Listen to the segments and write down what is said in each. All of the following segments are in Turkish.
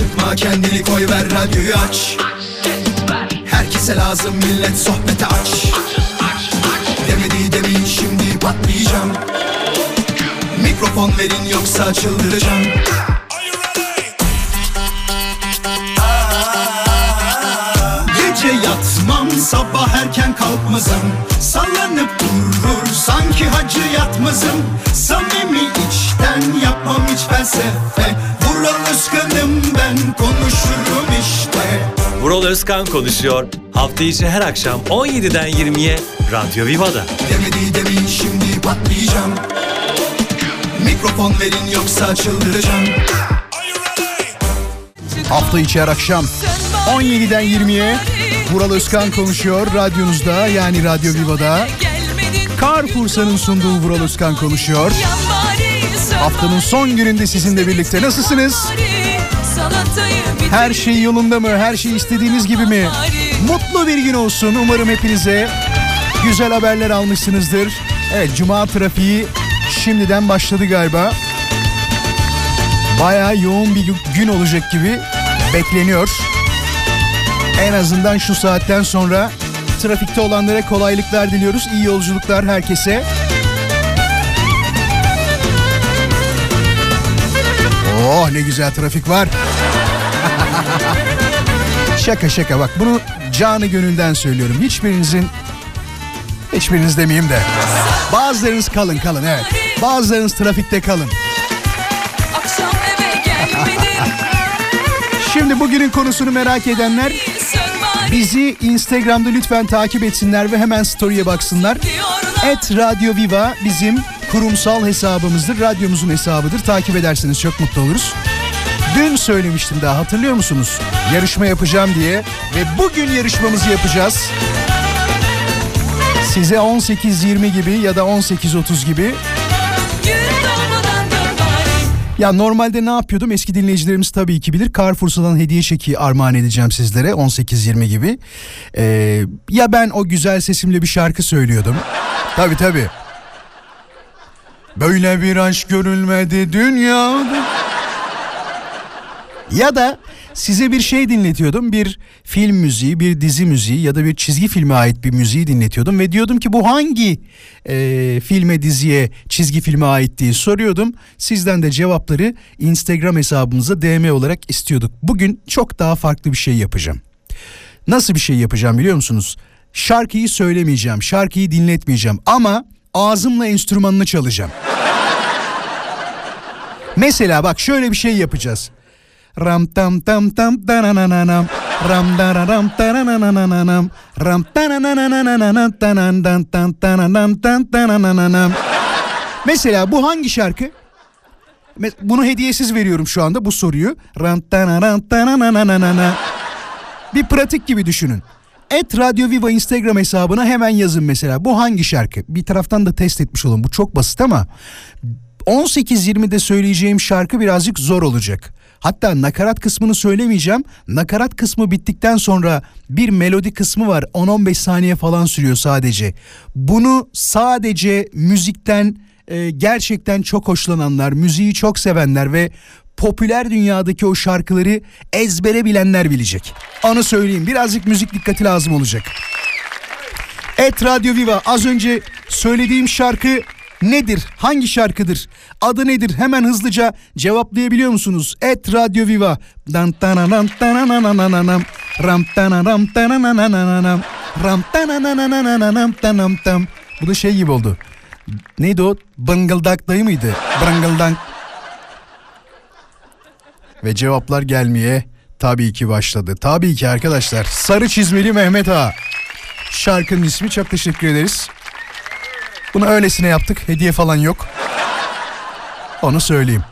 sıkma kendini koy ver radyoyu aç. Herkese lazım millet sohbete aç. Demedi demin şimdi patlayacağım. Mikrofon verin yoksa çıldıracağım. Gece yatmam sabah erken kalkmazım. Sallanıp durur sanki hacı yatmazım. Samimi içten yapmam hiç felsefe Vural Özkan'ım ben konuşurum işte Vural Özkan konuşuyor. Hafta içi her akşam 17'den 20'ye Radyo Viva'da. Demedi demin şimdi patlayacağım Mikrofon verin yoksa çıldıracağım Hafta içi her akşam 17'den 20'ye Vural Özkan konuşuyor radyonuzda yani Radyo Viva'da. Carrefour'un sunduğu Vural Özkan konuşuyor. Haftanın son gününde sizinle birlikte nasılsınız? Her şey yolunda mı? Her şey istediğiniz gibi mi? Mutlu bir gün olsun. Umarım hepinize güzel haberler almışsınızdır. Evet cuma trafiği şimdiden başladı galiba. Baya yoğun bir gün olacak gibi bekleniyor. En azından şu saatten sonra trafikte olanlara kolaylıklar diliyoruz. İyi yolculuklar herkese. Oh ne güzel trafik var. şaka şaka bak bunu canı gönülden söylüyorum. Hiçbirinizin hiçbiriniz demeyeyim de. Bazılarınız kalın kalın evet. Bazılarınız trafikte kalın. Şimdi bugünün konusunu merak edenler bizi Instagram'da lütfen takip etsinler ve hemen story'e baksınlar. Et Radio Viva bizim kurumsal hesabımızdır. Radyomuzun hesabıdır. Takip ederseniz çok mutlu oluruz. Dün söylemiştim daha hatırlıyor musunuz? Yarışma yapacağım diye ve bugün yarışmamızı yapacağız. Size 18.20 gibi ya da 18.30 gibi ya normalde ne yapıyordum? Eski dinleyicilerimiz tabii ki bilir. Carrefour'dan hediye çeki armağan edeceğim sizlere 18-20 gibi. Ee, ya ben o güzel sesimle bir şarkı söylüyordum. Tabii tabii. Böyle bir aşk görülmedi dünyada. Ya da size bir şey dinletiyordum. Bir film müziği, bir dizi müziği ya da bir çizgi filme ait bir müziği dinletiyordum. Ve diyordum ki bu hangi e, filme, diziye, çizgi filme ait diye soruyordum. Sizden de cevapları Instagram hesabımıza DM olarak istiyorduk. Bugün çok daha farklı bir şey yapacağım. Nasıl bir şey yapacağım biliyor musunuz? Şarkıyı söylemeyeceğim, şarkıyı dinletmeyeceğim ama ağzımla enstrümanını çalacağım. Mesela bak şöyle bir şey yapacağız. Ram tam tam tam tanananam. Ram dararam tananananam. Ram tanananananam tanan tan tananan tan tanananam. Mesela bu hangi şarkı? Bunu hediyesiz veriyorum şu anda bu soruyu. Ram tanaran tananananana. Bir pratik gibi düşünün. Et Radio Viva Instagram hesabına hemen yazın mesela. Bu hangi şarkı? Bir taraftan da test etmiş olun. Bu çok basit ama 18-20'de söyleyeceğim şarkı birazcık zor olacak. Hatta nakarat kısmını söylemeyeceğim. Nakarat kısmı bittikten sonra bir melodi kısmı var. 10-15 saniye falan sürüyor sadece. Bunu sadece müzikten e, gerçekten çok hoşlananlar, müziği çok sevenler ve popüler dünyadaki o şarkıları ezbere bilenler bilecek. Onu söyleyeyim. Birazcık müzik dikkati lazım olacak. Et Radio Viva az önce söylediğim şarkı nedir? Hangi şarkıdır? Adı nedir? Hemen hızlıca cevaplayabiliyor musunuz? Et Radio Viva. Dan tananan tanananananam. Ram tanaram tanananananam. Ram tanananananam tanam tam. Bu da şey gibi oldu. Neydi o? Bıngıldak dayı mıydı? Bıngıldak. Ve cevaplar gelmeye tabii ki başladı. Tabii ki arkadaşlar. Sarı çizmeli Mehmet Ağa. Şarkının ismi çok teşekkür ederiz. Bunu öylesine yaptık. Hediye falan yok. Onu söyleyeyim.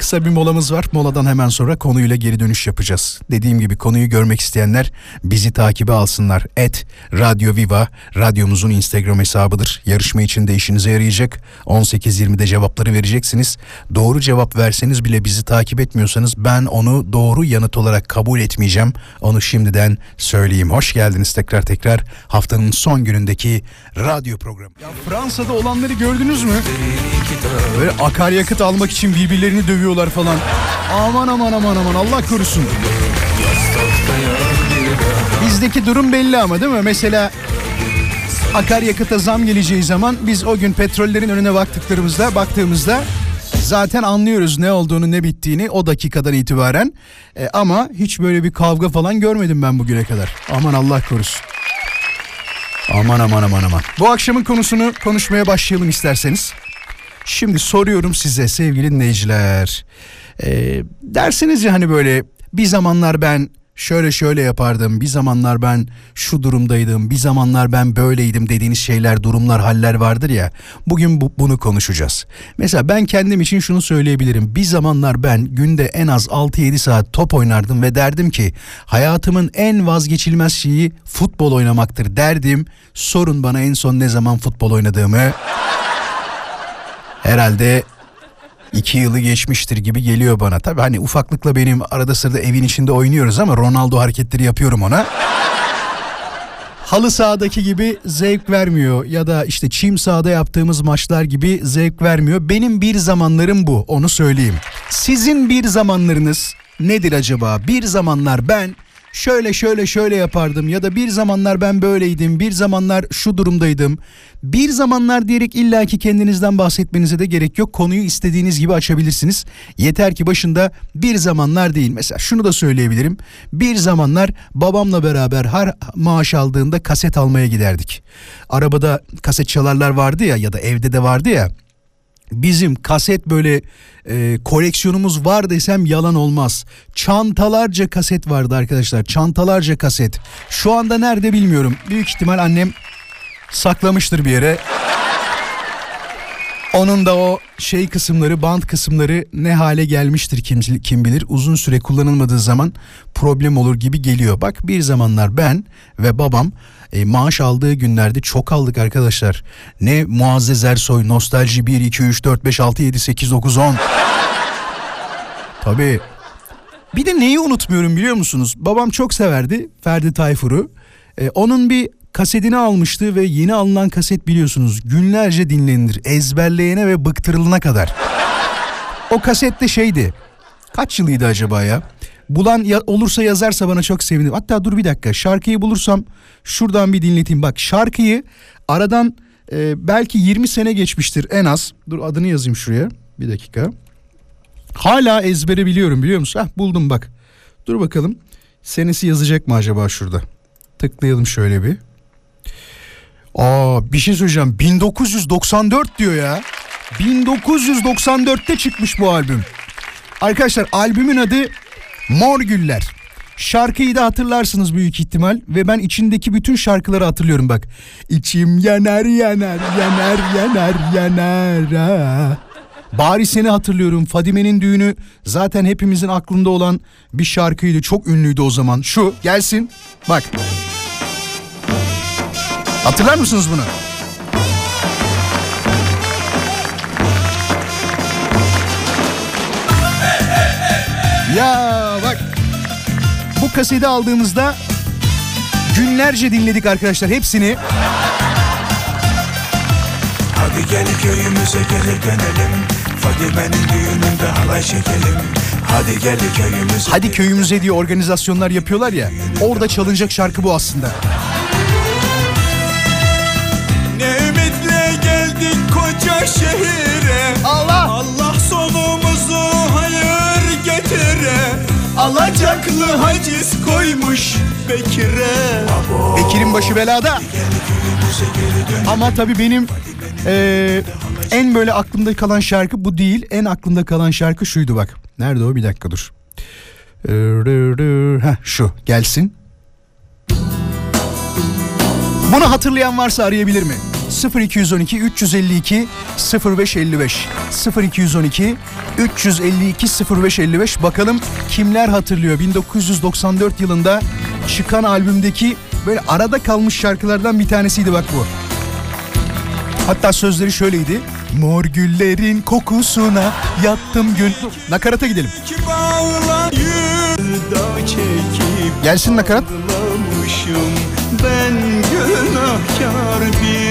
Kısa bir molamız var. Moladan hemen sonra konuyla geri dönüş yapacağız. Dediğim gibi konuyu görmek isteyenler bizi takibe alsınlar. Et Radyo Viva radyomuzun Instagram hesabıdır. Yarışma için de işinize yarayacak. 18.20'de cevapları vereceksiniz. Doğru cevap verseniz bile bizi takip etmiyorsanız ben onu doğru yanıt olarak kabul etmeyeceğim. Onu şimdiden söyleyeyim. Hoş geldiniz tekrar tekrar haftanın son günündeki radyo programı. Ya Fransa'da olanları gördünüz mü? Böyle akaryakıt almak için birbirlerini dövüyor oluyorlar falan. Aman aman aman aman Allah korusun. Bizdeki durum belli ama değil mi? Mesela akaryakıta zam geleceği zaman biz o gün petrollerin önüne baktıklarımızda baktığımızda zaten anlıyoruz ne olduğunu ne bittiğini o dakikadan itibaren. E, ama hiç böyle bir kavga falan görmedim ben bugüne kadar. Aman Allah korusun. Aman aman aman aman. Bu akşamın konusunu konuşmaya başlayalım isterseniz. Şimdi soruyorum size sevgili dinleyiciler. Ee, dersiniz ya hani böyle bir zamanlar ben şöyle şöyle yapardım. Bir zamanlar ben şu durumdaydım. Bir zamanlar ben böyleydim dediğiniz şeyler, durumlar, haller vardır ya. Bugün bu, bunu konuşacağız. Mesela ben kendim için şunu söyleyebilirim. Bir zamanlar ben günde en az 6-7 saat top oynardım ve derdim ki hayatımın en vazgeçilmez şeyi futbol oynamaktır derdim. Sorun bana en son ne zaman futbol oynadığımı. Herhalde iki yılı geçmiştir gibi geliyor bana. Tabii hani ufaklıkla benim arada sırada evin içinde oynuyoruz ama Ronaldo hareketleri yapıyorum ona. Halı sahadaki gibi zevk vermiyor ya da işte çim sahada yaptığımız maçlar gibi zevk vermiyor. Benim bir zamanlarım bu onu söyleyeyim. Sizin bir zamanlarınız nedir acaba? Bir zamanlar ben şöyle şöyle şöyle yapardım ya da bir zamanlar ben böyleydim, bir zamanlar şu durumdaydım. Bir zamanlar diyerek illaki kendinizden bahsetmenize de gerek yok. Konuyu istediğiniz gibi açabilirsiniz. Yeter ki başında bir zamanlar değil. Mesela şunu da söyleyebilirim. Bir zamanlar babamla beraber her maaş aldığında kaset almaya giderdik. Arabada kaset çalarlar vardı ya ya da evde de vardı ya bizim kaset böyle e, koleksiyonumuz var desem yalan olmaz. Çantalarca kaset vardı arkadaşlar. Çantalarca kaset. Şu anda nerede bilmiyorum. Büyük ihtimal annem saklamıştır bir yere. Onun da o şey kısımları, band kısımları ne hale gelmiştir kim, kim bilir. Uzun süre kullanılmadığı zaman problem olur gibi geliyor. Bak bir zamanlar ben ve babam e, maaş aldığı günlerde çok aldık arkadaşlar. Ne Muazzez Ersoy, Nostalji 1, 2, 3, 4, 5, 6, 7, 8, 9, 10. Tabii. Bir de neyi unutmuyorum biliyor musunuz? Babam çok severdi Ferdi Tayfur'u. E, onun bir kasetini almıştı ve yeni alınan kaset biliyorsunuz günlerce dinlenir ezberleyene ve bıktırılana kadar. O kasette şeydi. Kaç yılıydı acaba ya? Bulan ya, olursa yazarsa bana çok sevinirim. Hatta dur bir dakika şarkıyı bulursam şuradan bir dinleteyim. Bak şarkıyı aradan e, belki 20 sene geçmiştir en az. Dur adını yazayım şuraya. Bir dakika. Hala ezbere biliyorum biliyor musun? Heh, buldum bak. Dur bakalım. Senesi yazacak mı acaba şurada? Tıklayalım şöyle bir. Aa bir şey söyleyeceğim. 1994 diyor ya. 1994'te çıkmış bu albüm. Arkadaşlar albümün adı Mor Güller. Şarkıyı da hatırlarsınız büyük ihtimal ve ben içindeki bütün şarkıları hatırlıyorum bak. İçim yanar yanar yanar yanar yanar. Ha. Bari seni hatırlıyorum. Fadime'nin düğünü zaten hepimizin aklında olan bir şarkıydı. Çok ünlüydü o zaman. Şu gelsin. Bak. Hatırlar mısınız bunu? Ya bak. Bu kaseti aldığımızda günlerce dinledik arkadaşlar hepsini. Hadi gel köyümüze geri dönelim Fadime'nin düğününde halay çekelim Hadi gel köyümüze Hadi köyümüze diye organizasyonlar yapıyorlar ya. Orada çalınacak şarkı bu aslında. Geldik koca şehire Allah! Allah sonumuzu hayır getire Alacaklı haciz koymuş Bekir'e Bekir'in başı belada. Ama tabii benim eee, en böyle aklımda kalan şarkı bu değil. En aklımda kalan şarkı şuydu bak. Nerede o bir dakika dur. Heh, şu gelsin. Bunu hatırlayan varsa arayabilir mi? 0212 352 0555 0212 352 0555 bakalım kimler hatırlıyor 1994 yılında çıkan albümdeki böyle arada kalmış şarkılardan bir tanesiydi bak bu. Hatta sözleri şöyleydi. Mor güllerin kokusuna yattım gün. Nakarata gidelim. Gelsin nakarat. Ben günahkar bir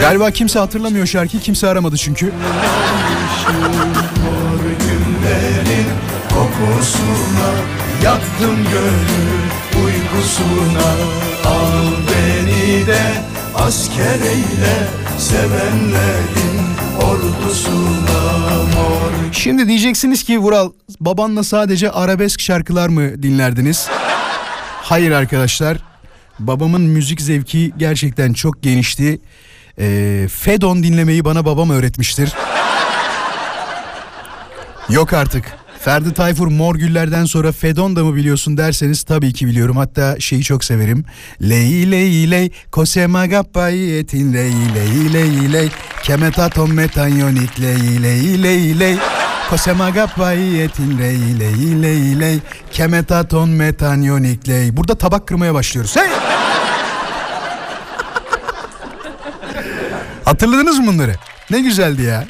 Galiba kimse hatırlamıyor şarkıyı. Kimse aramadı çünkü. kokusuna Yattım gönül uykusuna Al beni de asker eyle Sevenlerin ordusuna mor Şimdi diyeceksiniz ki Vural babanla sadece arabesk şarkılar mı dinlerdiniz? Hayır arkadaşlar. Babamın müzik zevki gerçekten çok genişti. Ee, Fedon dinlemeyi bana babam öğretmiştir. Yok artık. Ferdi Tayfur Mor Güller'den sonra Fedon da mı biliyorsun derseniz tabii ki biliyorum. Hatta şeyi çok severim. Ley ley ley kosema gappayetin ley ley ley ley kemetaton metanyonik ley ley ley ley kosema gappayetin ley ley ley ley kemetaton metanyonik ley. Burada tabak kırmaya başlıyoruz. Hey! Hatırladınız mı bunları? Ne güzeldi ya.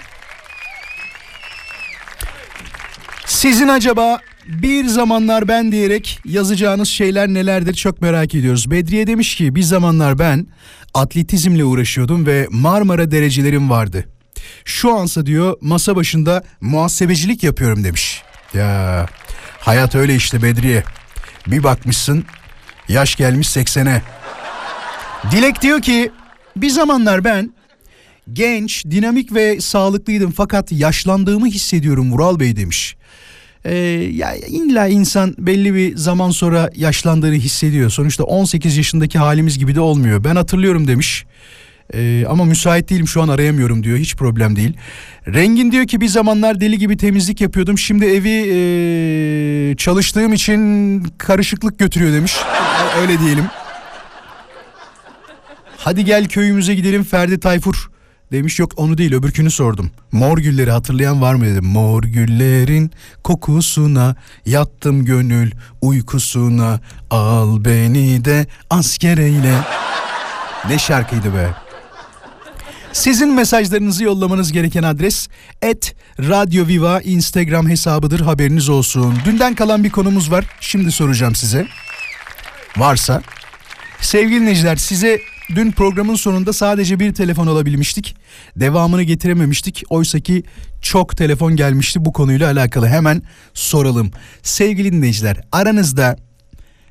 Sizin acaba bir zamanlar ben diyerek yazacağınız şeyler nelerdir çok merak ediyoruz. Bedriye demiş ki bir zamanlar ben atletizmle uğraşıyordum ve Marmara derecelerim vardı. Şu ansa diyor masa başında muhasebecilik yapıyorum demiş. Ya hayat öyle işte Bedriye. Bir bakmışsın yaş gelmiş 80'e. Dilek diyor ki bir zamanlar ben genç, dinamik ve sağlıklıydım fakat yaşlandığımı hissediyorum Vural Bey demiş. Ee, ya illa insan belli bir zaman sonra yaşlandığını hissediyor. Sonuçta 18 yaşındaki halimiz gibi de olmuyor. Ben hatırlıyorum demiş. Ee, ama müsait değilim şu an arayamıyorum diyor. Hiç problem değil. Rengin diyor ki bir zamanlar deli gibi temizlik yapıyordum. Şimdi evi ee, çalıştığım için karışıklık götürüyor demiş. Öyle diyelim. Hadi gel köyümüze gidelim Ferdi Tayfur demiş yok onu değil öbürkünü sordum. Mor gülleri hatırlayan var mı dedim. Mor güllerin kokusuna yattım gönül uykusuna al beni de asker eyle. Ne şarkıydı be. Sizin mesajlarınızı yollamanız gereken adres et Radyo Viva Instagram hesabıdır haberiniz olsun. Dünden kalan bir konumuz var şimdi soracağım size. Varsa. Sevgili dinleyiciler size dün programın sonunda sadece bir telefon alabilmiştik. Devamını getirememiştik. Oysa ki çok telefon gelmişti bu konuyla alakalı. Hemen soralım. Sevgili dinleyiciler aranızda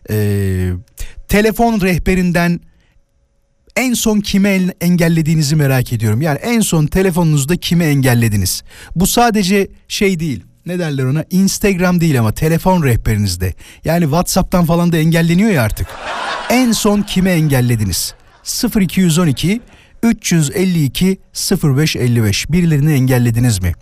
eee, telefon rehberinden en son kime en- engellediğinizi merak ediyorum. Yani en son telefonunuzda kimi engellediniz? Bu sadece şey değil. Ne derler ona? Instagram değil ama telefon rehberinizde. Yani WhatsApp'tan falan da engelleniyor ya artık. En son kime engellediniz? 0212 352 0555 birilerini engellediniz mi?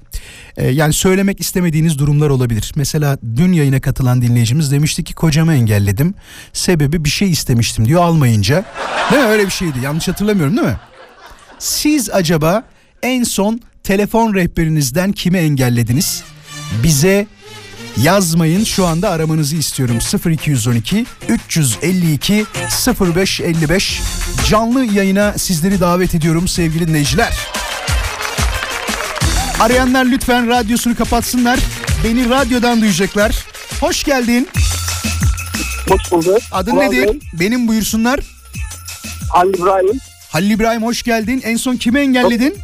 Ee, yani söylemek istemediğiniz durumlar olabilir. Mesela dün yayına katılan dinleyicimiz demişti ki kocamı engelledim. Sebebi bir şey istemiştim diyor almayınca. Değil mi? Öyle bir şeydi. Yanlış hatırlamıyorum değil mi? Siz acaba en son telefon rehberinizden kimi engellediniz? Bize yazmayın şu anda aramanızı istiyorum 0212 352 0555 canlı yayına sizleri davet ediyorum sevgili dinleyiciler. Arayanlar lütfen radyosunu kapatsınlar. Beni radyodan duyacaklar. Hoş geldin. Hoş bulduk. Adın Vural nedir? Bey, Benim buyursunlar. Halil İbrahim. Halil İbrahim hoş geldin. En son kimi engelledin?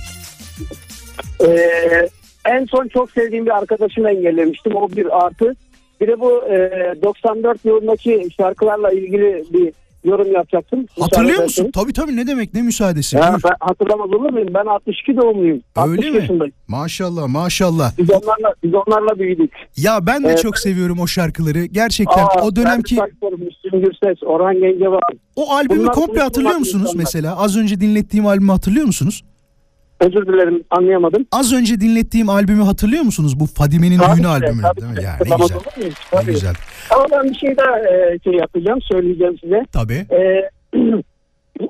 Ee, en son çok sevdiğim bir arkadaşımı engellemiştim. O bir artı. Bir de bu e, 94 yılındaki şarkılarla ilgili bir yorum yapacaktım. Müsaade Hatırlıyor ederseniz. musun? Tabii tabii ne demek ne müsaadesi. Ya Buyur. ben hatırlamaz olur muyum? Ben 62 doğumluyum. 60 Öyle mi? yaşındayım. Maşallah maşallah. Biz onlarla, biz onlarla büyüdük. Ya ben de Evet. çok seviyorum o şarkıları. Gerçekten Aa, o dönemki Ferdi Tayfur, Müslüm Gürses, Orhan Gencebay. o albümü Bunlar komple hatırlıyor musunuz insanlar. mesela? Az önce dinlettiğim albümü hatırlıyor musunuz? Özür dilerim anlayamadım. Az önce dinlettiğim albümü hatırlıyor musunuz? Bu Fadime'nin Tabii düğünü albümü tabii değil mi? Ya ne güzel. olur muyum? Ne Tabii. güzel. Ama ben bir şey daha e, şey yapacağım, söyleyeceğim size. Tabii. Ee,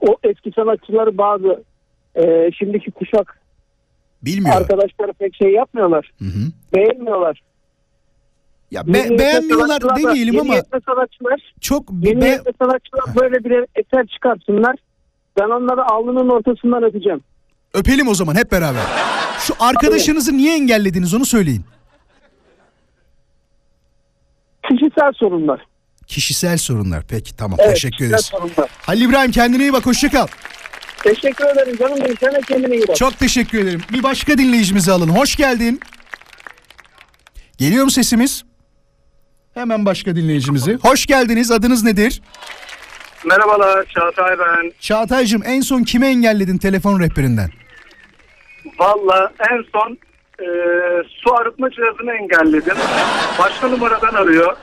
o eski sanatçıları bazı e, şimdiki kuşak Bilmiyor. arkadaşları pek şey yapmıyorlar. Hı hı. Beğenmiyorlar. Ya be- beğenmiyorlar sanatçılar demeyelim ama sanatçılar, çok yeni be- sanatçılar böyle bir eser çıkartsınlar. Ben onları alnının ortasından öpeceğim. Öpelim o zaman hep beraber. Şu arkadaşınızı niye engellediniz onu söyleyin. Kişisel sorunlar. Kişisel sorunlar. Peki tamam Evet, teşekkür ederiz. sorunlar. Halil İbrahim kendine iyi bak hoşça kal. Teşekkür ederim canım benim. Sen de kendine iyi bak. Çok teşekkür ederim. Bir başka dinleyicimizi alın. Hoş geldin. Geliyor mu sesimiz? Hemen başka dinleyicimizi. Hoş geldiniz. Adınız nedir? Merhabalar Çağatay ben. Çağatay'cığım en son kimi engelledin telefon rehberinden? Valla en son e, su arıtma cihazını engelledim. Başka numaradan arıyor.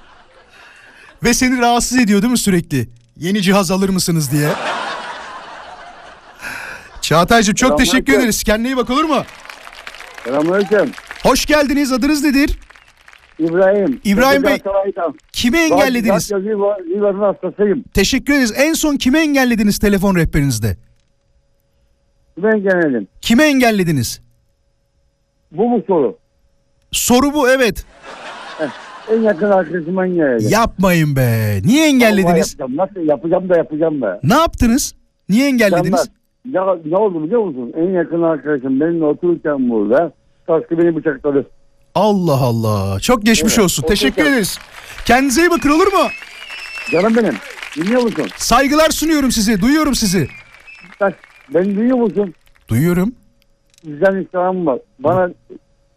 Ve seni rahatsız ediyor değil mi sürekli? Yeni cihaz alır mısınız diye. Çağatay'cığım çok Selamünaleyküm. teşekkür ederiz. Kendine iyi bak olur mu? Selamünaleyküm. Hoş geldiniz. Adınız nedir? İbrahim. İbrahim Bey. Kimi engellediniz? Viva'nın hastasıyım. Teşekkür ederiz. En son kimi engellediniz telefon rehberinizde? Ben gelelim. Kimi engellediniz? Bu mu soru? Soru bu evet. En yakın arkadaşıma engelledim. Yapmayın be. Niye engellediniz? Yapacağım. Nasıl yapacağım da yapacağım be. Ne yaptınız? Niye engellediniz? Ya ne oldu biliyor musun? En yakın arkadaşım benimle otururken burada kaskı beni bıçakladı. Allah Allah. Çok geçmiş Evet, olsun. Teşekkür yüzden- ederiz. Kendinize iyi bakın olur mu? Canım benim. Dinliyor musun? Saygılar sunuyorum size. Duyuyorum sizi. Bak beni duyuyor musun? Duyuyorum. Bizden istemem var. Bana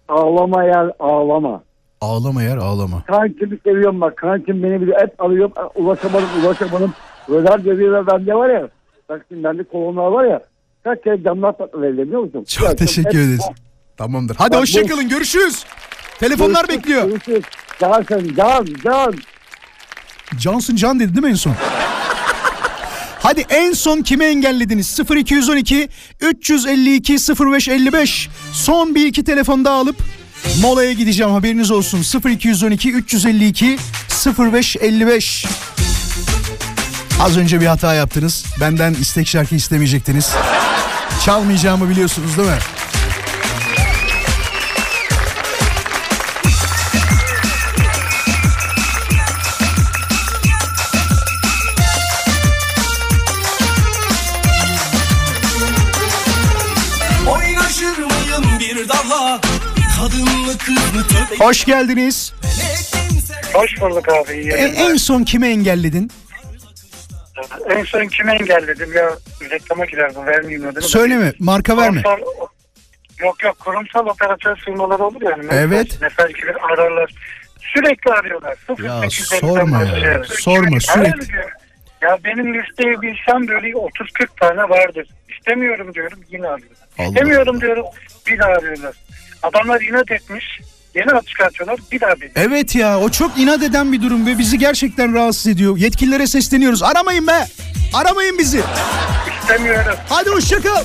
ağlama yer ağlama. Ağlama yer ağlama. Kankimi seviyorum bak. Kankim beni bile hep arıyorum. Ulaşamadım ulaşamadım. Radar cebiyle bende var ya. Bak şimdi bende kolonlar var ya. Kaç kere camlar patladı biliyor musun? Çok Ya, teşekkür ederiz. Tamamdır. Hadi hoşçakalın. Görüşürüz. Telefonlar Görüşürüz, bekliyor. Görüşürüz. Can sen can can. Johnson Can dedi değil mi en son? Hadi en son kimi engellediniz? 0212 352 0555. Son bir iki telefon daha alıp molaya gideceğim haberiniz olsun. 0212 352 0555. Az önce bir hata yaptınız. Benden istek şarkı istemeyecektiniz. Çalmayacağımı biliyorsunuz değil mi? Hoş geldiniz. Hoş bulduk abi. iyi E- yayınlar. en son kimi engelledin? En son kimi engelledim ya? Reklama girer bu vermeyeyim adını. Söyleme, marka verme. Kurumsal, yok yok kurumsal operatör firmaları olur yani. Mesaj, Evet. Mesaj gibi ararlar. Sürekli arıyorlar. Ya 0850'den sorma ya, başlayarak. sorma, sürekli. Ya benim listeyi bilsem böyle 30-40 tane vardır. İstemiyorum diyorum yine arıyorlar. Allah İstemiyorum diyorum bir daha arıyorlar. Adamlar inat etmiş. Yeni hat çıkartıyorlar bir daha bir. Evet ya o çok inat eden bir durum ve bizi gerçekten rahatsız ediyor. Yetkililere sesleniyoruz. Aramayın be. Aramayın bizi. İstemiyorum. Hadi hoşçakal.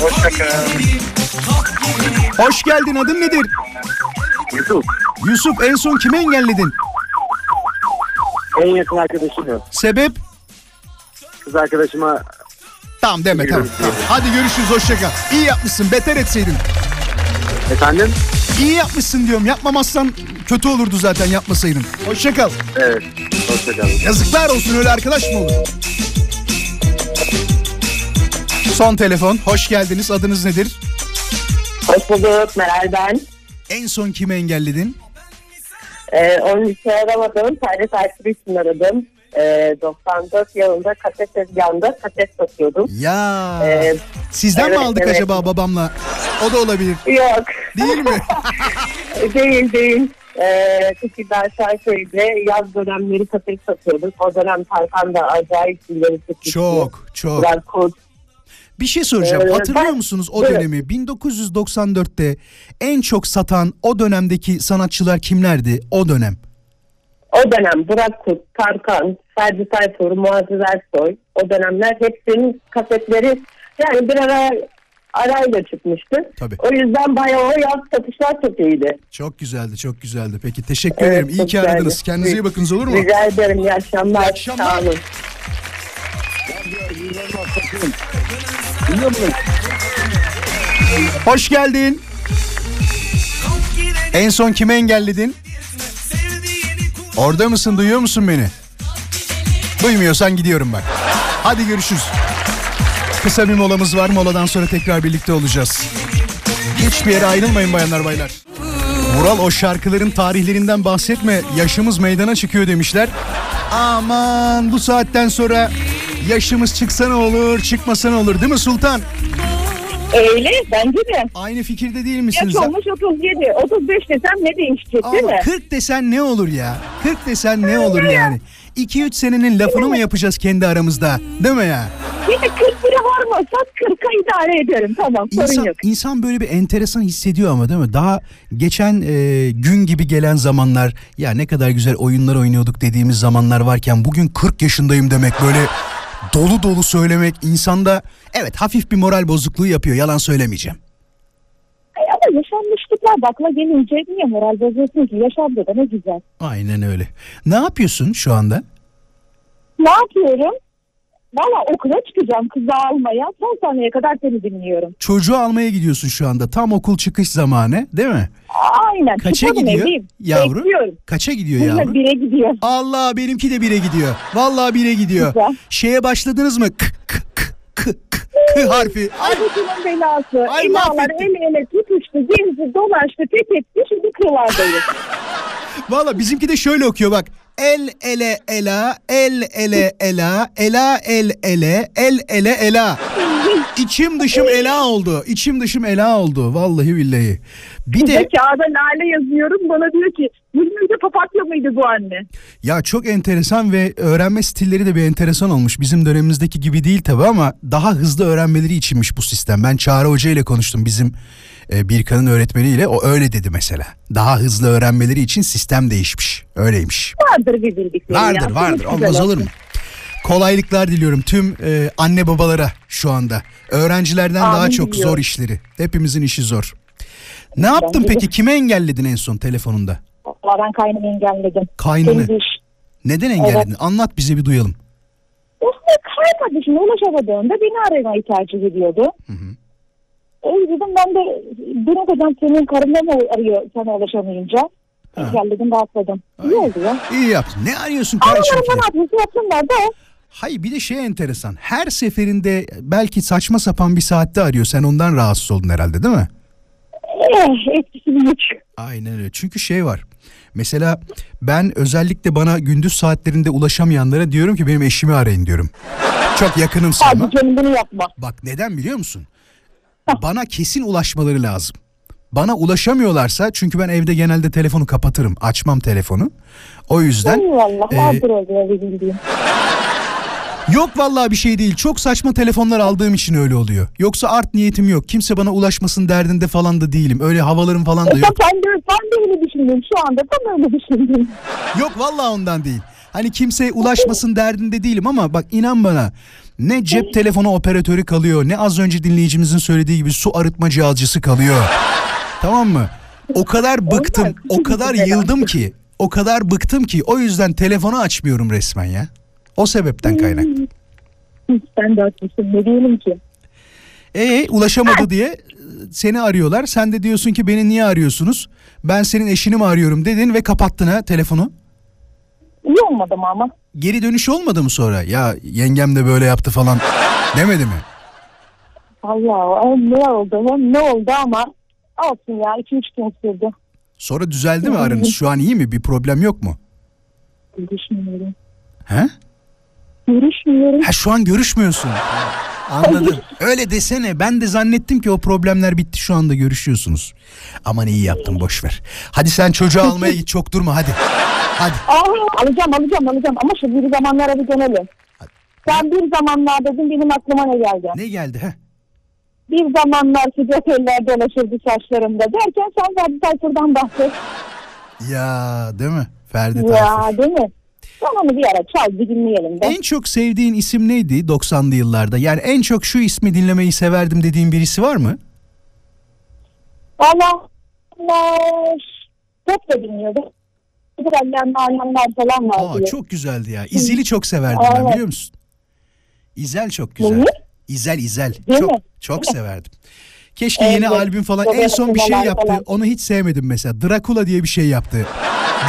Hoşçakalın. Hoş geldin. Adın nedir? Yusuf. Yusuf en son kimi engelledin? En yakın arkadaşım. Sebep? Kız arkadaşıma Tamam deme tamam. tamam. Hadi görüşürüz hoşçakal. İyi yapmışsın. Beter etseydin. Efendim İyi yapmışsın diyorum. Yapmamazsan kötü olurdu zaten yapmasaydın. Hoşçakal. evet hoşçakalın. Yazıklar olsun öyle arkadaş mı olur? Son telefon. Hoş geldiniz. Adınız nedir? Hoş bulduk Meral ben. En son kimi engelledin? Ee, onun için aramadım. Sadece takibi için aradım. Ee, 94 yılında kaset tezgahında kaset satıyordum. Ya. Ee, Sizden mi evet, aldık evet. acaba babamla? O da olabilir. yok. Değil mi? değil değil. Ee, Tekirdağ Şarköy'de yaz dönemleri kaset satıyorduk. O dönem Tarkan da acayip ileri çıkmıştı. çok çok. Biraz kod. Bir şey soracağım. Ee, Hatırlıyor ben- musunuz o Evet. dönemi? 1994'te en çok satan o dönemdeki sanatçılar kimlerdi? O dönem. O dönem Burak Kut, Tarkan, Ferdi Tayfur, Muazzez Ersoy o dönemler hepsinin kasetleri yani bir ara arayla çıkmıştı. Tabii. O yüzden bayağı o yaz satışlar çok iyiydi. Çok güzeldi, çok güzeldi. Peki teşekkür Evet, ederim. İyi ki aradınız. güzeldi. Kendinize iyi bakınız olur mu? Rica ederim. İyi akşamlar. İyi akşamlar. Sağ olun. Hoş geldin. En son kimi engelledin? Orada mısın? Duyuyor musun beni? Duymuyorsan gidiyorum bak. Hadi görüşürüz. Kısa bir molamız var. Moladan sonra tekrar birlikte olacağız. Hiçbir yere ayrılmayın bayanlar baylar. Vural o şarkıların tarihlerinden bahsetme. Yaşımız meydana çıkıyor demişler. Aman bu saatten sonra yaşımız çıksa ne olur çıkmasa ne olur değil mi Sultan? Öyle bence de. Aynı fikirde değil Yaş misiniz? olmuş 37. 35 desem ne değişecek değil Ama mi? 40 desen ne olur ya? 40 desen ne olur yani? 2-3 senenin lafını mı yapacağız kendi aramızda? Değil mi ya? Yine 40 lira varmasa 40'a idare ederim. Tamam sorun İnsan, yok. insan böyle bir enteresan hissediyor ama değil mi? Daha geçen e, gün gibi gelen zamanlar ya ne kadar güzel oyunlar oynuyorduk dediğimiz zamanlar varken bugün 40 yaşındayım demek böyle dolu dolu söylemek insanda evet hafif bir moral bozukluğu yapıyor yalan söylemeyeceğim. Ama yaşanmışlıklar da akla gelince niye moral bozuyorsun ki? Yaşandı da ne güzel. Aynen öyle. Ne yapıyorsun şu anda? Ne yapıyorum? Valla okula çıkacağım kızı almaya. Son saniyeye kadar seni dinliyorum. Çocuğu almaya gidiyorsun şu anda. Tam okul çıkış zamanı değil mi? Aynen. Kaça çıkalım gidiyor evliyim. yavru? Bekliyorum. Kaça gidiyor Bununla yavru? bire gidiyor. Allah benimki de bire gidiyor. Vallahi bire gidiyor. Güzel. Şeye başladınız mı? K, k, k, k, k, k harfi. Ay, Ay belası. Ay, mahvettin. el ele tutuştu. Gezdi dolaştı fethetti. Şimdi kırlardayız. Valla bizimki de şöyle okuyor bak. El ele ela, el ele ela, ela el ele, el ele ela. İçim dışım ela oldu. İçim dışım ela oldu. Vallahi billahi. Bir de kağıda lale yazıyorum. Bana diyor ki yüzünüzde papatya mıydı bu anne? ya çok enteresan ve öğrenme stilleri de bir enteresan olmuş. Bizim dönemimizdeki gibi değil tabi ama daha hızlı öğrenmeleri içinmiş bu sistem. Ben Çağrı Hoca ile konuştum bizim e, Birkan'ın öğretmeniyle. O öyle dedi mesela. Daha hızlı öğrenmeleri için sistem değişmiş. Öyleymiş. Vardır bir bildikleri Vardır ya. vardır Çok olmaz olur mu? Kolaylıklar diliyorum tüm e, anne babalara şu anda. Öğrencilerden Amin daha çok diliyorum. zor işleri. Hepimizin işi zor. Ne yaptın de. peki? Kime engelledin en son telefonunda? Valla ben kaynımı engelledim. Kaynını. Neden engelledin? Anlat bize bir duyalım. İşte kay kardeşime ulaşamadığında beni aramayı tercih ediyordu. E dedim ben de bunu hocam senin karınla mı arıyor sana ulaşamayınca? Engelledim rahatladım. İyi oldu ya. İyi yaptın. Ne arıyorsun kardeşim? Aralarında ne yapıyorsa yapsınlar da Hayır bir de şey enteresan. Her seferinde belki saçma sapan bir saatte arıyor. Sen ondan rahatsız oldun herhalde değil mi? eh, etkisi büyük. Aynen öyle. Çünkü şey var. Mesela ben özellikle bana gündüz saatlerinde ulaşamayanlara diyorum ki benim eşimi arayın diyorum. Çok yakınım sana. Hadi canım bunu yapma. Bak neden biliyor musun? Bana kesin ulaşmaları lazım. Bana ulaşamıyorlarsa çünkü ben evde genelde telefonu kapatırım. Açmam telefonu. O yüzden Eyvallah e, vardır öyle bir bildiğim. Yok vallahi bir şey değil. Çok saçma telefonlar aldığım için öyle oluyor. Yoksa art niyetim yok. Kimse bana ulaşmasın derdinde falan da değilim. Öyle havalarım falan da yok. ben de, ben de öyle düşündüm şu anda tam öyle düşündüm. Yok vallahi ondan değil. Hani kimseye ulaşmasın derdinde değilim ama bak inan bana ne cep telefonu operatörü kalıyor ne az önce dinleyicimizin söylediği gibi su arıtma cihazcısı kalıyor. tamam mı? O kadar bıktım, o kadar yıldım ki, o kadar bıktım ki o yüzden telefonu açmıyorum resmen ya. O sebepten kaynaklı. Ben de haklısın ne diyelim ki. E ulaşamadı diye e, seni arıyorlar. Sen de diyorsun ki beni niye arıyorsunuz? Ben senin eşini mi arıyorum dedin ve kapattın ha telefonu. İyi olmadı mı ama? Geri dönüş olmadı mı sonra? Ya yengem de böyle yaptı falan demedi mi? Allah ne oldu ne oldu ama olsun ya 2-3 gün sürdü. Sonra düzeldi mi aranız? Şu an iyi mi? Bir problem yok mu? Görüşmüyorum. He? Görüşmüyorum. Ha şu an görüşmüyorsun. Anladım. Öyle desene. Ben de zannettim ki o problemler bitti şu anda görüşüyorsunuz. Aman iyi yaptın boş ver. Hadi sen çocuğu almaya git çok durma hadi. Hadi. Aa, alacağım alacağım alacağım ama şu bir zamanlara bir dönelim. Sen bir zamanlar dedin benim aklıma ne geldi? Ne geldi he? Bir zamanlar sıcak eller dolaşırdı saçlarımda derken sen Ferdi Tayfur'dan bahset. Ya değil mi? Ferdi Tayfur. Ya değil mi? Onu bir ara çal bir dinleyelim de. En çok sevdiğin isim neydi 90'lı yıllarda? Yani en çok şu ismi dinlemeyi severdim dediğin birisi var mı? Valla pop da dinliyordum. Güzeller, nalanlar falan Aa, vardı. çok güzeldi ya. İzel'i çok severdim ben Evet. biliyor musun? İzel çok güzel. İzel İzel. Değil çok mi? çok severdim. Keşke Evet. yeni albüm falan. En Roberto son bir şey yaptı. falan. Onu hiç sevmedim mesela. Dracula diye bir şey yaptı.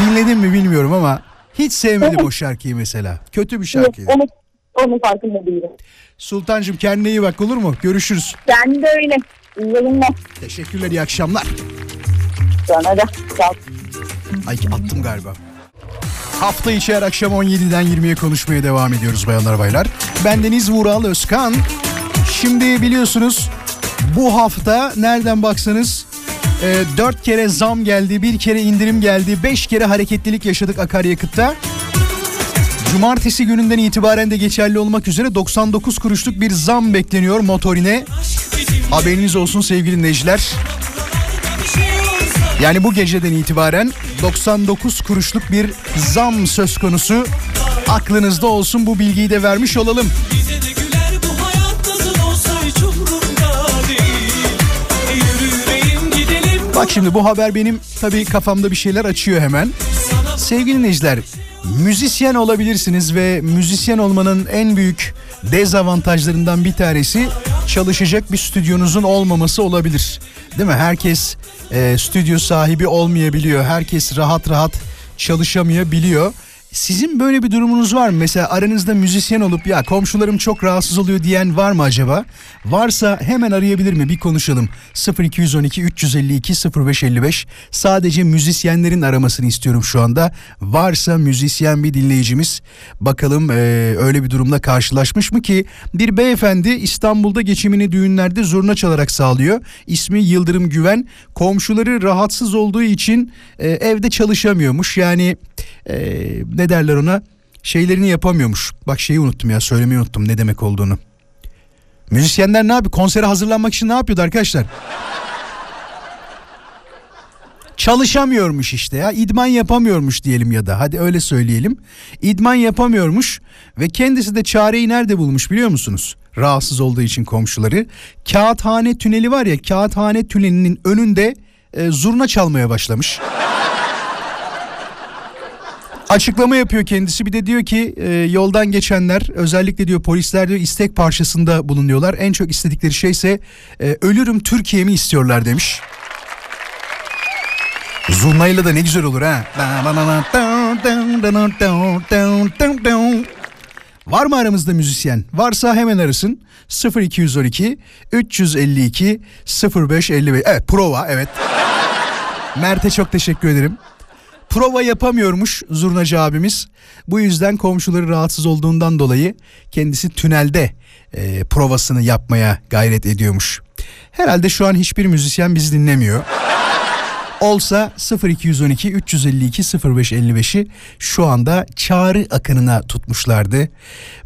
Dinledin mi bilmiyorum ama hiç sevmedim o şarkıyı mesela. Kötü bir şarkıydı. Onu, onun farkında değilim. Sultancığım kendine iyi bak olur mu? Görüşürüz. Ben de öyle. İyi yayınlar. Teşekkürler iyi akşamlar. Sana da. Sağ. Ay attım galiba. Hafta içi her akşam 17'den 20'ye konuşmaya devam ediyoruz bayanlar baylar. Ben Deniz Vural Özkan. Şimdi biliyorsunuz Bu hafta nereden baksanız e, 4 kere zam geldi, bir kere indirim geldi, 5 kere hareketlilik yaşadık akaryakıtta. Cumartesi gününden itibaren de geçerli olmak üzere 99 kuruşluk bir zam bekleniyor motorine. Haberiniz olsun sevgili dinleyiciler. Yani bu geceden itibaren 99 kuruşluk bir zam söz konusu. Aklınızda olsun bu bilgiyi de vermiş olalım. Bize de güler bu hayat nasıl olsa hiç umurumda Bak şimdi bu haber benim tabii kafamda bir şeyler açıyor hemen. Sevgili dinleyiciler, müzisyen olabilirsiniz ve müzisyen olmanın en büyük dezavantajlarından bir tanesi çalışacak bir stüdyonuzun olmaması olabilir. Değil mi? Herkes e, stüdyo sahibi olmayabiliyor. Herkes rahat rahat çalışamayabiliyor. Sizin böyle bir durumunuz var mı? Mesela aranızda müzisyen olup ya komşularım çok rahatsız oluyor diyen var mı acaba? Varsa hemen arayabilir mi? Bir konuşalım. 0212 352 0555 sadece müzisyenlerin aramasını istiyorum şu anda. Varsa müzisyen bir dinleyicimiz bakalım e, öyle bir durumla karşılaşmış mı ki bir beyefendi İstanbul'da geçimini düğünlerde zurna çalarak sağlıyor. İsmi Yıldırım Güven. Komşuları rahatsız olduğu için e, evde çalışamıyormuş. Yani e, ne derler ona şeylerini yapamıyormuş. Bak şeyi unuttum ya söylemeyi unuttum ne demek olduğunu. Müzisyenler ne yapıyor? Konsere hazırlanmak için ne yapıyordu arkadaşlar? Çalışamıyormuş işte ya idman yapamıyormuş diyelim ya da hadi öyle söyleyelim. İdman yapamıyormuş ve kendisi de çareyi nerede bulmuş biliyor musunuz? Rahatsız olduğu için komşuları. Kağıthane tüneli var ya kağıthane tünelinin önünde e, zurna çalmaya başlamış. Açıklama yapıyor kendisi bir de diyor ki e, yoldan geçenler özellikle diyor polisler diyor istek parçasında bulunuyorlar. En çok istedikleri şey ise e, ölürüm Türkiye'mi istiyorlar demiş. Zurnayla da ne güzel olur ha. Var mı aramızda müzisyen? Varsa hemen arasın. 0212 352 0555. Evet prova evet. Mert'e çok teşekkür ederim. Prova yapamıyormuş zurnacı abimiz. Bu yüzden komşuları rahatsız olduğundan dolayı kendisi tünelde e, provasını yapmaya gayret ediyormuş. Herhalde şu an hiçbir müzisyen bizi dinlemiyor. Olsa 0212 352 0555'i şu anda çağrı akınına tutmuşlardı.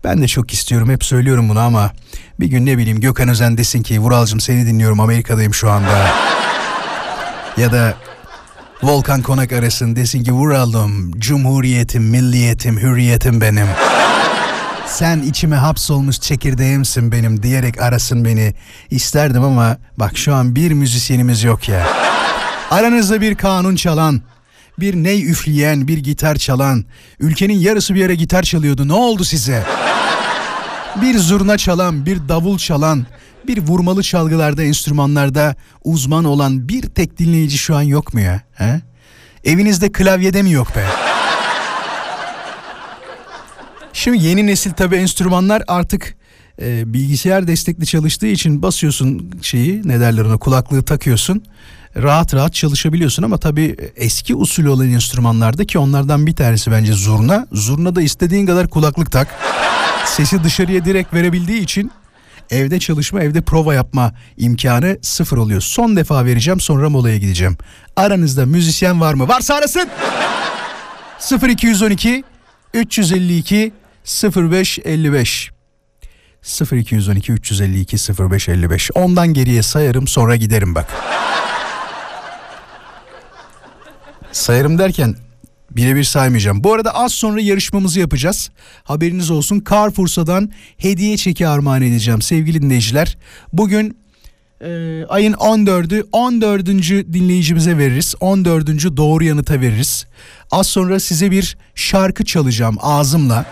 Ben de çok istiyorum hep söylüyorum bunu ama bir gün ne bileyim Gökhan Özen desin ki Vuralcım seni dinliyorum Amerika'dayım şu anda. ya da Volkan Konak arasın desin ki Vuralım cumhuriyetim, milliyetim, hürriyetim benim. Sen içime hapsolmuş çekirdeğimsin benim diyerek arasın beni. İsterdim ama bak şu an bir müzisyenimiz yok ya. Aranızda bir kanun çalan, bir ney üfleyen, bir gitar çalan, ülkenin yarısı bir yere gitar çalıyordu. Ne oldu size? Bir zurna çalan, bir davul çalan, bir vurmalı çalgılarda, enstrümanlarda uzman olan bir tek dinleyici şu an yok mu ya? He? Evinizde klavyede mi yok be? Şimdi yeni nesil tabi enstrümanlar artık e, bilgisayar destekli çalıştığı için basıyorsun şeyi ne derler ona kulaklığı takıyorsun rahat rahat çalışabiliyorsun ama tabii eski usul olan enstrümanlarda ki onlardan bir tanesi bence zurna. Zurna da istediğin kadar kulaklık tak. Sesi dışarıya direkt verebildiği için evde çalışma, evde prova yapma imkanı sıfır oluyor. Son defa vereceğim sonra molaya gideceğim. Aranızda müzisyen var mı? Varsa arasın. 0212 352 0555 0212 352 0555 ondan geriye sayarım sonra giderim bak. Sayarım derken Birebir saymayacağım. Bu arada az sonra yarışmamızı yapacağız. Haberiniz olsun. Carrefour'dan hediye çeki armağan edeceğim sevgili dinleyiciler. Bugün e, ayın 14'ü 14. dinleyicimize veririz. 14. doğru yanıta veririz. Az sonra size bir şarkı çalacağım ağzımla.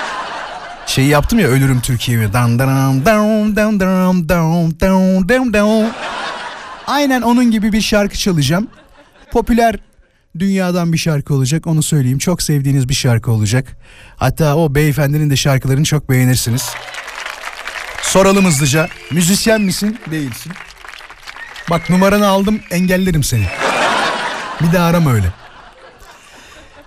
şey yaptım ya ölürüm Türkiye'ye. Dan dan dan dan dan dan dan dan. Aynen onun gibi bir şarkı çalacağım. Popüler dünyadan bir şarkı olacak onu söyleyeyim. Çok sevdiğiniz bir şarkı olacak. Hatta o beyefendinin de şarkılarını çok beğenirsiniz. Soralım hızlıca. Müzisyen misin? Değilsin. Bak numaranı aldım engellerim seni. Bir daha arama öyle.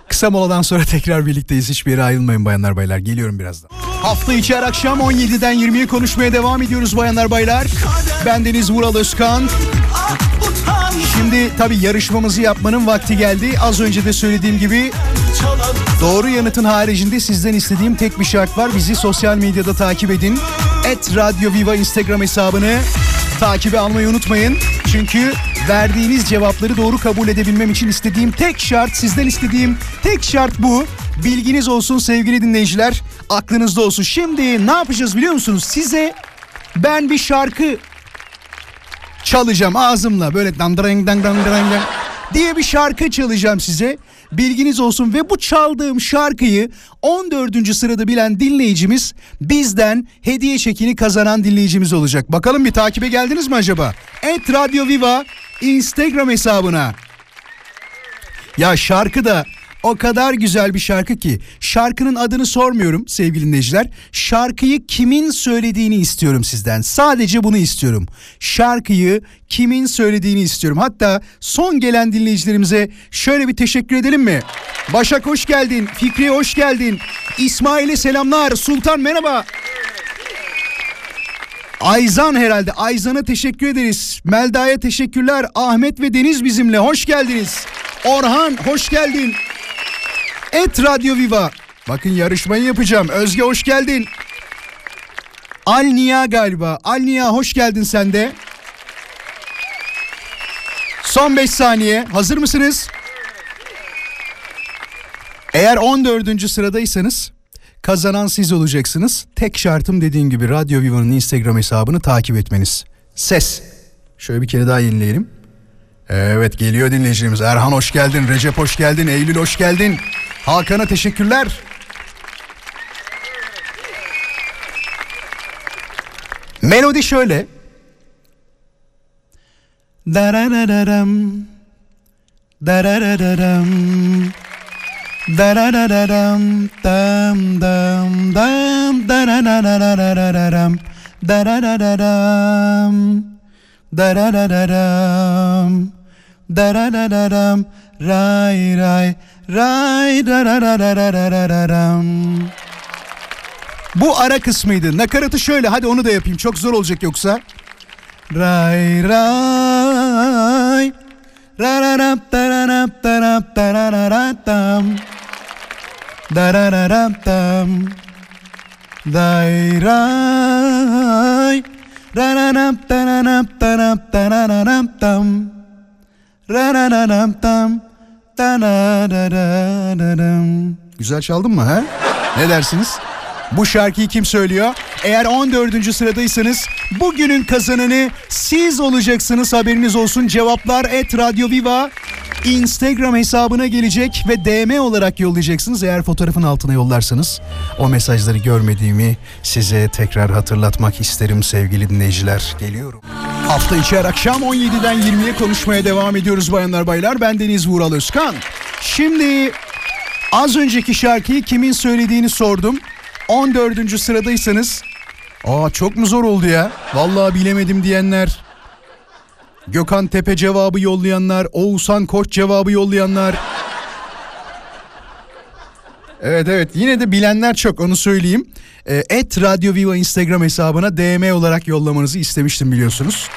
Kısa moladan sonra tekrar birlikteyiz. Hiçbir yere ayrılmayın bayanlar baylar. Geliyorum birazdan. Hafta içi her akşam 17'den 20'ye konuşmaya devam ediyoruz bayanlar baylar. Kader Bendeniz Vural Özkan. Şimdi tabii yarışmamızı yapmanın vakti geldi. Az önce de söylediğim gibi doğru yanıtın haricinde sizden istediğim tek bir şart var. Bizi sosyal medyada takip edin. Et Radyo Viva Instagram hesabını takibe almayı unutmayın. Çünkü verdiğiniz cevapları doğru kabul edebilmem için istediğim tek şart, sizden istediğim tek şart bu. Bilginiz olsun sevgili dinleyiciler. Aklınızda olsun. Şimdi ne yapacağız biliyor musunuz? Size ben bir şarkı çalacağım ağzımla böyle dang dang dang diye bir şarkı çalacağım size. Bilginiz olsun ve bu çaldığım şarkıyı 14. sırada bilen dinleyicimiz bizden hediye çekini kazanan dinleyicimiz olacak. Bakalım bir takibe geldiniz mi acaba? Et Radio Viva Instagram hesabına. Ya şarkı da o kadar güzel bir şarkı ki şarkının adını sormuyorum sevgili dinleyiciler. Şarkıyı kimin söylediğini istiyorum sizden. Sadece bunu istiyorum. Şarkıyı kimin söylediğini istiyorum. Hatta son gelen dinleyicilerimize şöyle bir teşekkür edelim mi? Başak hoş geldin. Fikriye hoş geldin. İsmail'e selamlar. Sultan merhaba. Ayzan herhalde. Ayzan'a teşekkür ederiz. Melda'ya teşekkürler. Ahmet ve Deniz bizimle. Hoş geldiniz. Orhan hoş geldin. Et Radyo Viva. Bakın yarışmayı yapacağım. Özge hoş geldin. Alnia galiba. Alnia hoş geldin sen de. Son 5 saniye. Hazır mısınız? Eğer 14. sıradaysanız kazanan siz olacaksınız. Tek şartım dediğim gibi Radyo Viva'nın Instagram hesabını takip etmeniz. Ses. Şöyle bir kere daha yenileyelim. Evet geliyor dinleyicilerimiz. Erhan hoş geldin, Recep hoş geldin, Eylül hoş geldin. Hakan'a teşekkürler. Melodi şöyle. Dararararam. Dararararam. Dararararam. Dam dam dam. Darararararam. Dararararam. Dararararam. Dararararam. Ray ray. Ray dararararararam. Bu ara kısmıydı. Nakaratı şöyle. Hadi onu da yapayım. Çok zor olacak yoksa. Ray ray. Rararap dararap darap darararatam. Darararap tam. Day ray. Rararap dararap darap darararap Güzel çaldın mı ha? Ne dersiniz? Bu şarkıyı kim söylüyor? Eğer 14. sıradaysanız bugünün kazananı siz olacaksınız haberiniz olsun. Cevaplar et Radyo Viva Instagram hesabına gelecek ve DM olarak yollayacaksınız. Eğer fotoğrafın altına yollarsanız o mesajları görmediğimi size tekrar hatırlatmak isterim sevgili dinleyiciler. Geliyorum. Hafta içi her akşam 17'den 20'ye konuşmaya devam ediyoruz bayanlar baylar. Ben Deniz Vural Özkan. Şimdi az önceki şarkıyı kimin söylediğini sordum. 14. sıradaysanız Aa çok mu zor oldu ya? Vallahi bilemedim diyenler. Gökhan Tepe cevabı yollayanlar, Oğuzhan Koç cevabı yollayanlar. Evet evet yine de bilenler çok onu söyleyeyim. Ee, Et Radyo Viva Instagram hesabına DM olarak yollamanızı istemiştim biliyorsunuz.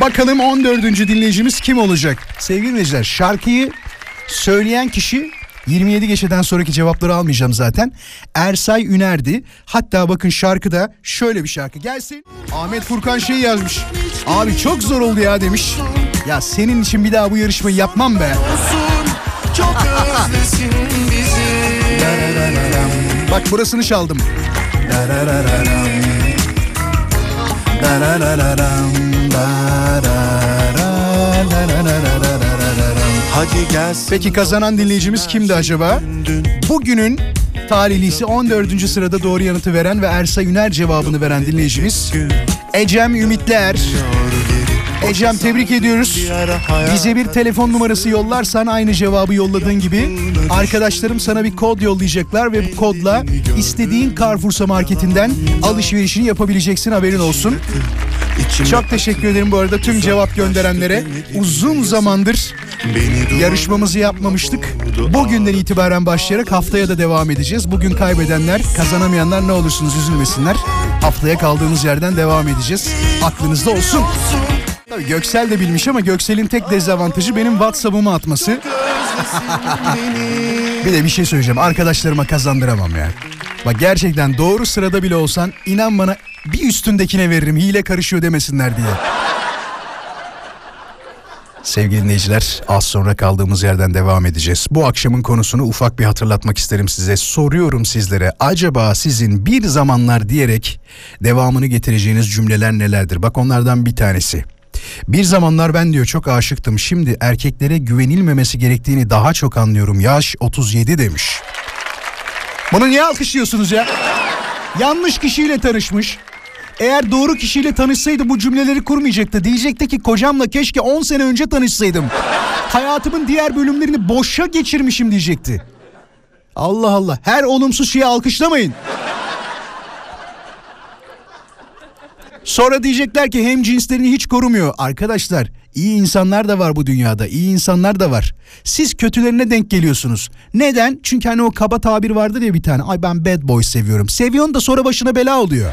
Bakalım 14. dinleyicimiz kim olacak? Sevgili dinleyiciler şarkıyı söyleyen kişi 27 geçeden sonraki cevapları almayacağım zaten. Ersay Üner'di. Hatta bakın şarkıda şöyle bir şarkı gelsin. Ahmet Furkan şey yazmış. Abi çok zor oldu ya demiş. Ya senin için bir daha bu yarışmayı yapmam be. Çok Bak burasını çaldım. Darararam. Darararam. Dararararararararam. Hadi gelsin Peki kazanan dinleyicimiz kimdi acaba? Bugünün talihlisi 14. sırada doğru yanıtı veren ve Ersa Üner cevabını veren dinleyicimiz Ecem Ümitler. Ecem tebrik ediyoruz. Bize bir telefon numarası yollarsan aynı cevabı yolladığın gibi arkadaşlarım sana bir kod yollayacaklar ve bu kodla istediğin Carrefour'sa marketinden alışverişini yapabileceksin haberin olsun. Çok teşekkür ederim bu arada tüm cevap gönderenlere. Uzun zamandır Yarışmamızı yapmamıştık. Bugünden itibaren başlayarak haftaya da devam edeceğiz. Bugün kaybedenler, kazanamayanlar ne olursunuz üzülmesinler. Haftaya kaldığımız yerden devam edeceğiz. Aklınızda olsun. Göksel de bilmiş ama Göksel'in tek dezavantajı benim WhatsApp'ımı atması. bir de bir şey söyleyeceğim. Arkadaşlarıma kazandıramam ya. Bak gerçekten doğru sırada bile olsan inan bana bir üstündekine veririm. Hile karışıyor demesinler diye. Sevgili dinleyiciler az sonra kaldığımız yerden devam edeceğiz. Bu akşamın konusunu ufak bir hatırlatmak isterim size. Soruyorum sizlere acaba sizin bir zamanlar diyerek devamını getireceğiniz cümleler nelerdir? Bak onlardan bir tanesi. Bir zamanlar ben diyor çok aşıktım. Şimdi erkeklere güvenilmemesi gerektiğini daha çok anlıyorum. Yaş 37 demiş. Bunu niye alkışlıyorsunuz ya? Yanlış kişiyle tanışmış. Eğer doğru kişiyle tanışsaydı bu cümleleri kurmayacaktı. Diyecekti ki kocamla keşke 10 sene önce tanışsaydım. Hayatımın diğer bölümlerini boşa geçirmişim diyecekti. Allah Allah her olumsuz şeyi alkışlamayın. Sonra diyecekler ki hem cinslerini hiç korumuyor. Arkadaşlar iyi insanlar da var bu dünyada. iyi insanlar da var. Siz kötülerine denk geliyorsunuz. Neden? Çünkü hani o kaba tabir vardır ya bir tane. Ay ben bad boy seviyorum. Seviyorsun da sonra başına bela oluyor.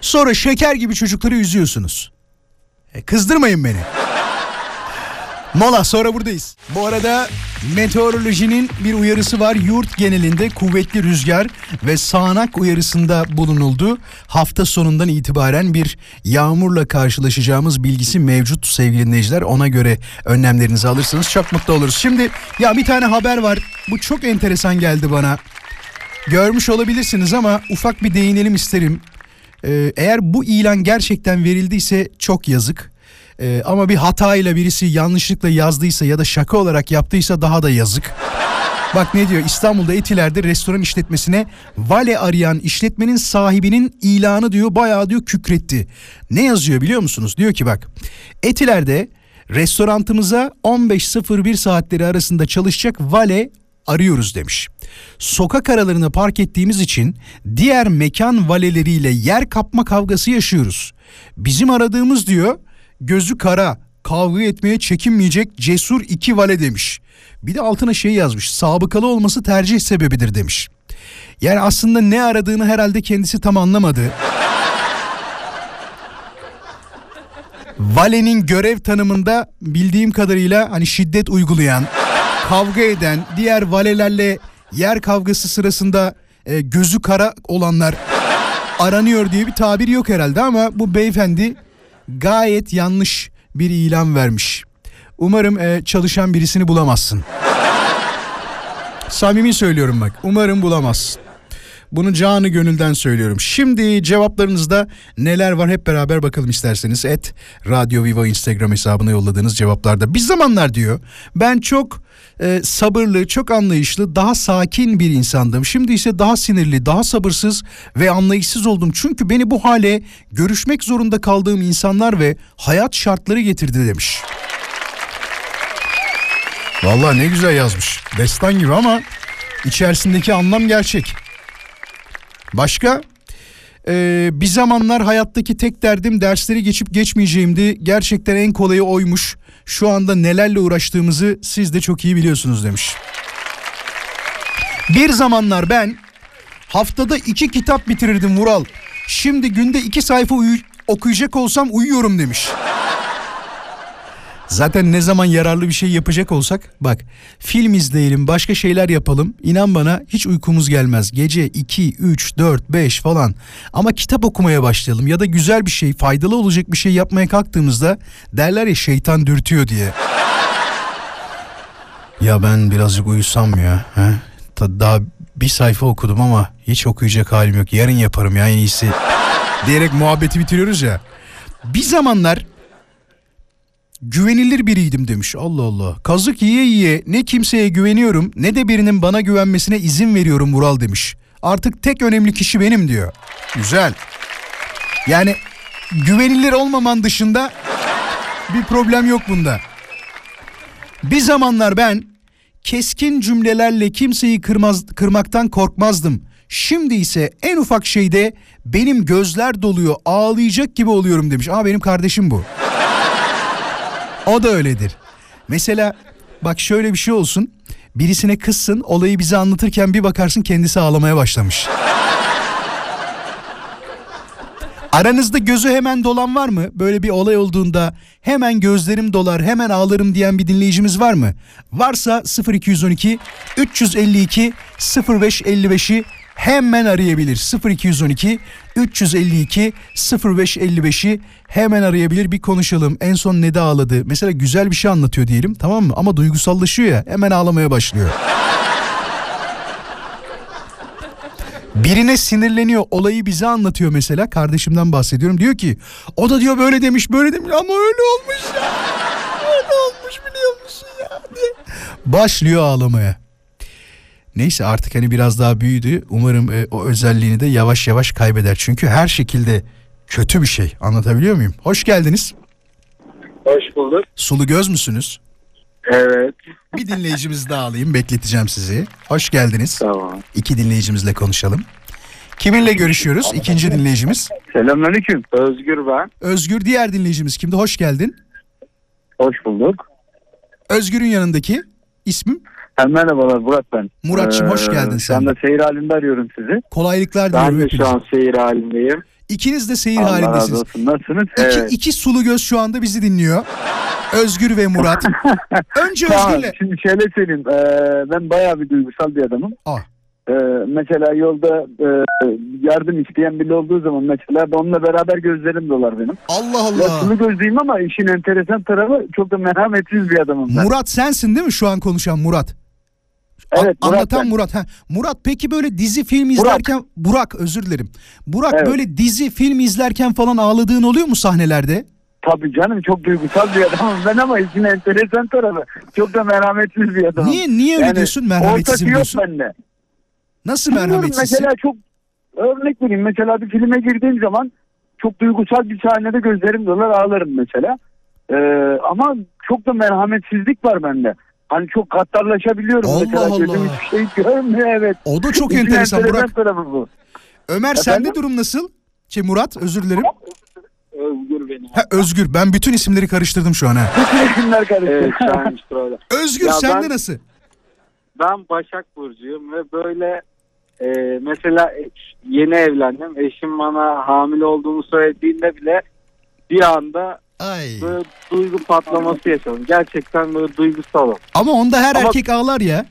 Sonra şeker gibi çocukları üzüyorsunuz. E, kızdırmayın beni. Mola sonra buradayız. Bu arada meteorolojinin bir uyarısı var. Yurt genelinde kuvvetli rüzgar ve sağanak uyarısında bulunuldu. Hafta sonundan itibaren bir yağmurla karşılaşacağımız bilgisi mevcut sevgili dinleyiciler. Ona göre önlemlerinizi alırsanız çok mutlu oluruz. Şimdi ya bir tane haber var. Bu çok enteresan geldi bana. Görmüş olabilirsiniz ama ufak bir değinelim isterim. Ee, eğer bu ilan gerçekten verildiyse çok yazık. Ee, ama bir hatayla birisi yanlışlıkla yazdıysa ya da şaka olarak yaptıysa daha da yazık. Bak ne diyor İstanbul'da Etiler'de restoran işletmesine vale arayan işletmenin sahibinin ilanı diyor bayağı diyor kükretti. Ne yazıyor biliyor musunuz? Diyor ki bak Etiler'de restorantımıza 15.01 saatleri arasında çalışacak vale arıyoruz demiş. Sokak aralarına park ettiğimiz için diğer mekan valeleriyle yer kapma kavgası yaşıyoruz. Bizim aradığımız diyor gözü kara, kavga etmeye çekinmeyecek cesur iki vale demiş. Bir de altına şey yazmış sabıkalı olması tercih sebebidir demiş. Yani aslında ne aradığını herhalde kendisi tam anlamadı. Valenin görev tanımında bildiğim kadarıyla hani şiddet uygulayan, kavga eden, diğer valelerle yer kavgası sırasında e, gözü kara olanlar aranıyor diye bir tabir yok herhalde ama bu beyefendi gayet yanlış bir ilan vermiş. Umarım e, çalışan birisini bulamazsın. Samimi söylüyorum bak. Umarım bulamazsın. Bunu canı gönülden söylüyorum. Şimdi cevaplarınızda neler var hep beraber bakalım isterseniz. Et Radyo Viva Instagram hesabına yolladığınız cevaplarda. Bir zamanlar diyor ben çok e, sabırlı, çok anlayışlı, daha sakin bir insandım. Şimdi ise daha sinirli, daha sabırsız ve anlayışsız oldum. Çünkü beni bu hale görüşmek zorunda kaldığım insanlar ve hayat şartları getirdi demiş. Vallahi ne güzel yazmış. Destan gibi ama içerisindeki anlam gerçek. Başka? Ee, bir zamanlar hayattaki tek derdim dersleri geçip geçmeyeceğimdi. Gerçekten en kolayı oymuş. Şu anda nelerle uğraştığımızı siz de çok iyi biliyorsunuz demiş. Bir zamanlar ben haftada iki kitap bitirirdim Vural. Şimdi günde iki sayfa uyu- okuyacak olsam uyuyorum demiş. Zaten ne zaman yararlı bir şey yapacak olsak bak film izleyelim başka şeyler yapalım inan bana hiç uykumuz gelmez. Gece 2, 3, 4, 5 falan ama kitap okumaya başlayalım ya da güzel bir şey faydalı olacak bir şey yapmaya kalktığımızda derler ya şeytan dürtüyor diye. ya ben birazcık uyusam ya. He? Daha bir sayfa okudum ama hiç okuyacak halim yok yarın yaparım ya en iyisi diyerek muhabbeti bitiriyoruz ya. Bir zamanlar güvenilir biriydim demiş. Allah Allah. Kazık yiye yiye ne kimseye güveniyorum ne de birinin bana güvenmesine izin veriyorum Vural demiş. Artık tek önemli kişi benim diyor. Güzel. Yani güvenilir olmaman dışında bir problem yok bunda. Bir zamanlar ben keskin cümlelerle kimseyi kırmaz, kırmaktan korkmazdım. Şimdi ise en ufak şeyde benim gözler doluyor ağlayacak gibi oluyorum demiş. Aa benim kardeşim bu. O da öyledir. Mesela bak şöyle bir şey olsun. Birisine kızsın olayı bize anlatırken bir bakarsın kendisi ağlamaya başlamış. Aranızda gözü hemen dolan var mı? Böyle bir olay olduğunda hemen gözlerim dolar, hemen ağlarım diyen bir dinleyicimiz var mı? Varsa 0212 352 0555'i hemen arayabilir. 0212 352 0555'i hemen arayabilir bir konuşalım. En son ne de ağladı? Mesela güzel bir şey anlatıyor diyelim tamam mı? Ama duygusallaşıyor ya hemen ağlamaya başlıyor. Birine sinirleniyor olayı bize anlatıyor mesela kardeşimden bahsediyorum diyor ki o da diyor böyle demiş böyle demiş ama öyle olmuş ya öyle olmuş biliyor musun ya diye. Başlıyor ağlamaya. Neyse artık hani biraz daha büyüdü umarım e, o özelliğini de yavaş yavaş kaybeder çünkü her şekilde kötü bir şey anlatabiliyor muyum? Hoş geldiniz. Hoş bulduk. Sulu göz müsünüz? Evet. Bir dinleyicimiz daha alayım bekleteceğim sizi. Hoş geldiniz. Tamam. İki dinleyicimizle konuşalım. Kiminle görüşüyoruz? İkinci dinleyicimiz. Selamünaleyküm. Özgür ben. Özgür diğer dinleyicimiz kimdi? Hoş geldin. Hoş bulduk. Özgür'ün yanındaki ismim merhabalar Murat ben. Muratçım, hoş geldin Şu anda seyir halinde arıyorum sizi. kolaylıklar Ben diliyorum de hepinize. şu an seyir halindeyim. İkiniz de seyir Allah razı halindesiniz. olsun. Nasılsınız? İki, Evet. iki sulu göz şu anda bizi dinliyor. Özgür ve Murat. Önce Tamam, Özgür'le... şimdi şöyle söyleyeyim. Ee, ben bayağı bir duygusal bir adamım. Ah. Ee, mesela yolda e, yardım isteyen biri olduğu zaman mesela ben onunla beraber gözlerim dolar benim. Allah Ya Allah. şunu gözleyeyim ama işin enteresan tarafı çok da merhametsiz bir adamım ben. Murat sensin değil mi şu an konuşan Murat? Evet, Murat anlatan ben. Murat. Ha. Murat peki böyle dizi film Burak. izlerken Burak özür dilerim. Burak Evet. böyle dizi film izlerken falan ağladığın oluyor mu sahnelerde? Tabii canım çok duygusal bir adamım ben ama işin enteresan tarafı çok da merhametsiz bir adamım. Niye niye öyle Yani diyorsun? Merhametsizim ortası yok diyorsun. bende. Nasıl merhametsizsin? Mesela çok örnek vereyim. Mesela bir filme girdiğim zaman çok duygusal bir sahnede gözlerim dolar ağlarım mesela. Ee, ama çok da merhametsizlik var bende. Hani çok katlarlaşabiliyorum. Allah mesela Allah. gözüm hiçbir şey görmüyor evet. O da çok İşin enteresan Burak. tarafı bu. Ömer Efendim? sende durum nasıl? Şey Murat özür dilerim. Özgür benim. Ha, Özgür ben bütün isimleri karıştırdım şu an ha. Kimler karıştı? Evet şu an işte öyle. Özgür Ya sende ben- nasıl? Ben Başak Burcu'yum ve böyle e, mesela yeni evlendim. Eşim bana hamile olduğumu söylediğinde bile bir anda Ay. böyle duygu patlaması yaşadım. Gerçekten böyle duygusalım. Ama onda her Ama- erkek ağlar ya.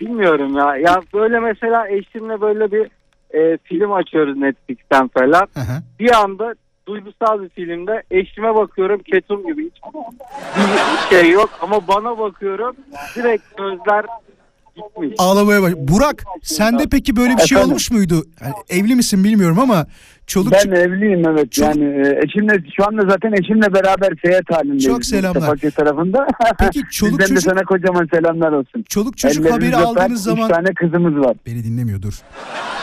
Bilmiyorum ya. Ya böyle mesela eşimle böyle bir e, film açıyoruz Netflix'ten falan. Hı hı. Bir anda duygusal bir filmde eşime bakıyorum ketum gibi hiç bir şey yok ama bana bakıyorum direkt gözler gitmiş. Ağlamaya baş. Burak sende peki böyle bir şey Efendim? olmuş muydu? Yani evli misin bilmiyorum ama çoluk Ben evliyim evet. Çok- Yani e, eşimle şu anda zaten eşimle beraber seyahat halindeyiz. Çok selamlar. Sapancı tarafında. Peki çoluk Bizden de çocuk- sana kocaman selamlar olsun. çoluk çocuk haberi öper, aldığınız üç zaman tane kızımız var. beni dinlemiyor dur.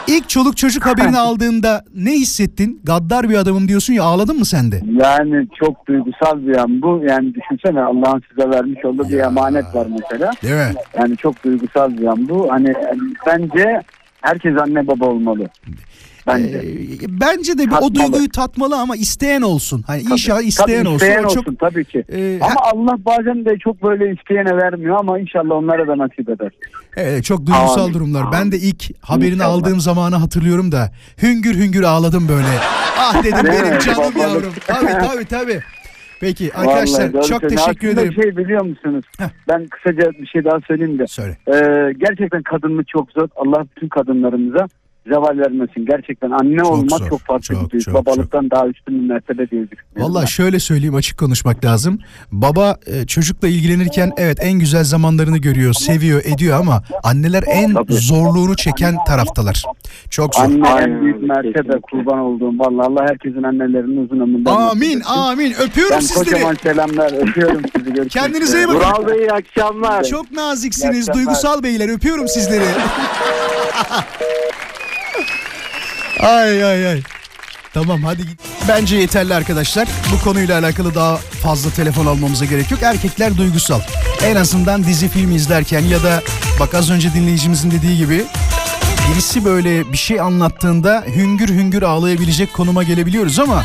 İlk çoluk çocuk haberini aldığında ne hissettin? Gaddar bir adamım diyorsun ya ağladın mı sen de? Yani çok duygusal bir an bu. Yani düşünsene Allah'ın size vermiş olduğu bir emanet var mesela. Değil mi? Yani çok duygusal bir an bu. Hani bence herkes anne baba olmalı. Bence. Ee, bence de bir o Tatmalı. duyguyu tatmalı ama isteyen olsun. Hani inşallah Tabii, isteyen olsun. isteyen O çok olsun tabii ki. e, Ama Allah bazen de çok böyle isteyene vermiyor ama inşallah onlara da nasip eder. Evet çok duygusal Amin. durumlar. Ben de ilk haberini İnşallah. aldığım zamanı hatırlıyorum da hüngür hüngür ağladım böyle. Ah dedim benim canım yavrum. Tabii tabii tabii. Peki arkadaşlar Vallahi çok teşekkür Aslında ederim. şey biliyor musunuz? Heh. Ben kısaca bir şey daha söyleyeyim de. Söyle. Ee, gerçekten kadınlık çok zor. Allah bütün kadınlarımıza zeval vermesin. Gerçekten anne olmak zor, çok farklı çok, bir duygu. çok, Babalıktan daha üstün bir mertebe diye düşünüyorum. Vallahi şöyle söyleyeyim açık konuşmak lazım. Baba e, çocukla ilgilenirken evet en güzel zamanlarını görüyor, seviyor, ediyor ama anneler en Tabii. zorluğunu çeken taraftalar. Çok zor. Anne en büyük mertebe kurban olduğum. Vallahi Allah herkesin annelerinin uzun ömründen Amin, amin. Öpüyorum Ben sizleri. kocaman selamlar öpüyorum sizi. Görüşmek Kendinize iyi bakın. Vural Bey iyi akşamlar. Çok naziksiniz, İyi akşamlar. duygusal beyler. Öpüyorum sizleri. ay ay ay. Tamam hadi git. Bence yeterli arkadaşlar. Bu konuyla alakalı daha fazla telefon almamıza gerek yok. Erkekler duygusal. En azından dizi film izlerken ya da bak az önce dinleyicimizin dediği gibi birisi böyle bir şey anlattığında hüngür hüngür ağlayabilecek konuma gelebiliyoruz ama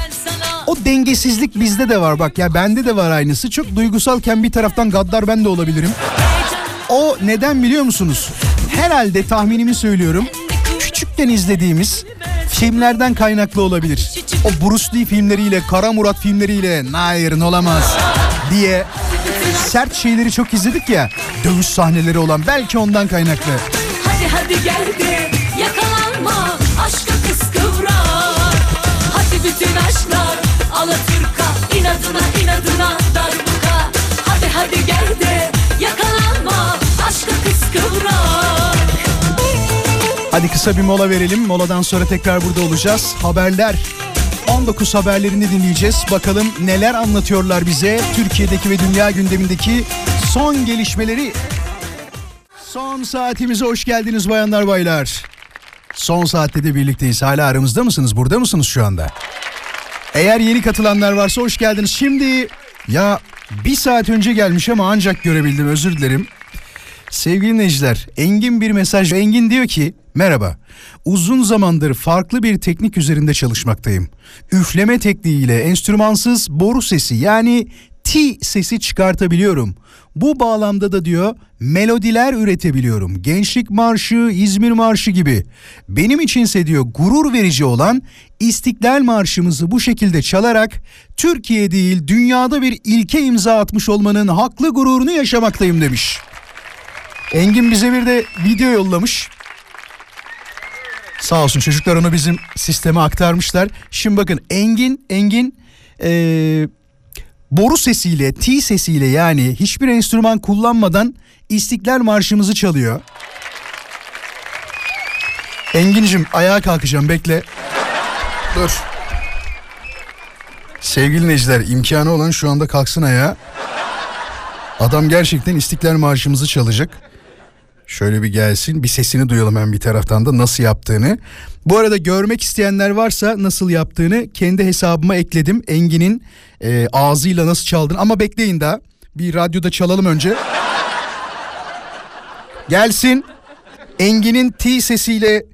O dengesizlik bizde de var bak ya bende de var aynısı. Çok duygusalken bir taraftan gaddar ben de olabilirim. O neden biliyor musunuz? Herhalde tahminimi söylüyorum. Küçükken izlediğimiz filmlerden kaynaklı olabilir. O Bruce Lee filmleriyle, Kara Murat filmleriyle hayır olamaz diye sert şeyleri çok izledik ya. Dövüş sahneleri olan belki ondan kaynaklı. Hadi hadi gel de yakalanma aşka kıskıvrak Hadi bütün aşklar Alaturka inadına inadına darbuka Hadi hadi gel de yakalanma aşka kıskıvrak Hadi kısa bir mola verelim. Moladan sonra tekrar burada olacağız. Haberler 19 haberlerini dinleyeceğiz. Bakalım neler anlatıyorlar bize Türkiye'deki ve dünya gündemindeki son gelişmeleri. Son saatimize hoş geldiniz bayanlar baylar. Son saatte de birlikteyiz. Hala aramızda mısınız? Burada mısınız şu anda? Eğer yeni katılanlar varsa hoş geldiniz. Şimdi ya bir saat önce gelmiş ama ancak görebildim özür dilerim. Sevgili dinleyiciler, Engin bir mesaj. Engin diyor ki, merhaba. Uzun zamandır farklı bir teknik üzerinde çalışmaktayım. Üfleme tekniğiyle enstrümansız boru sesi yani T sesi çıkartabiliyorum. Bu bağlamda da diyor melodiler üretebiliyorum. Gençlik Marşı, İzmir Marşı gibi. Benim içinse diyor gurur verici olan İstiklal Marşımızı bu şekilde çalarak Türkiye değil dünyada bir ilke imza atmış olmanın haklı gururunu yaşamaktayım demiş. Engin bize bir de video yollamış. Sağ olsun çocuklar onu bizim sisteme aktarmışlar. Şimdi bakın Engin, Engin eee, boru sesiyle, T sesiyle yani hiçbir enstrüman kullanmadan İstiklal Marşımızı çalıyor. Engin'cim ayağa kalkacağım bekle. Dur. Sevgili dinleyiciler imkanı olan şu anda kalksın ayağa. Adam gerçekten İstiklal Marşımızı çalacak. Şöyle bir gelsin bir sesini duyalım hem bir taraftan da nasıl yaptığını. Bu arada görmek isteyenler varsa nasıl yaptığını kendi hesabıma ekledim. Engin'in e, ağzıyla nasıl çaldığını ama bekleyin daha. Bir radyoda çalalım önce. Gelsin. Engin'in T sesiyle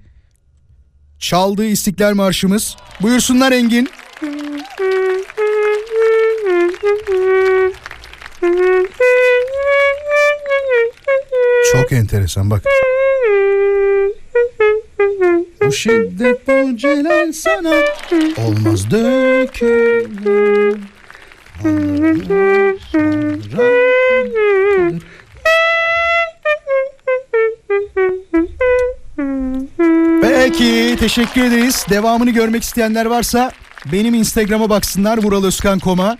çaldığı İstiklal Marşımız. Buyursunlar Engin. Çok enteresan bak. Bu şiddet bu celal sana olmaz dökülür. Peki teşekkür ederiz. Devamını görmek isteyenler varsa benim Instagram'a baksınlar Vural Özkan Koma.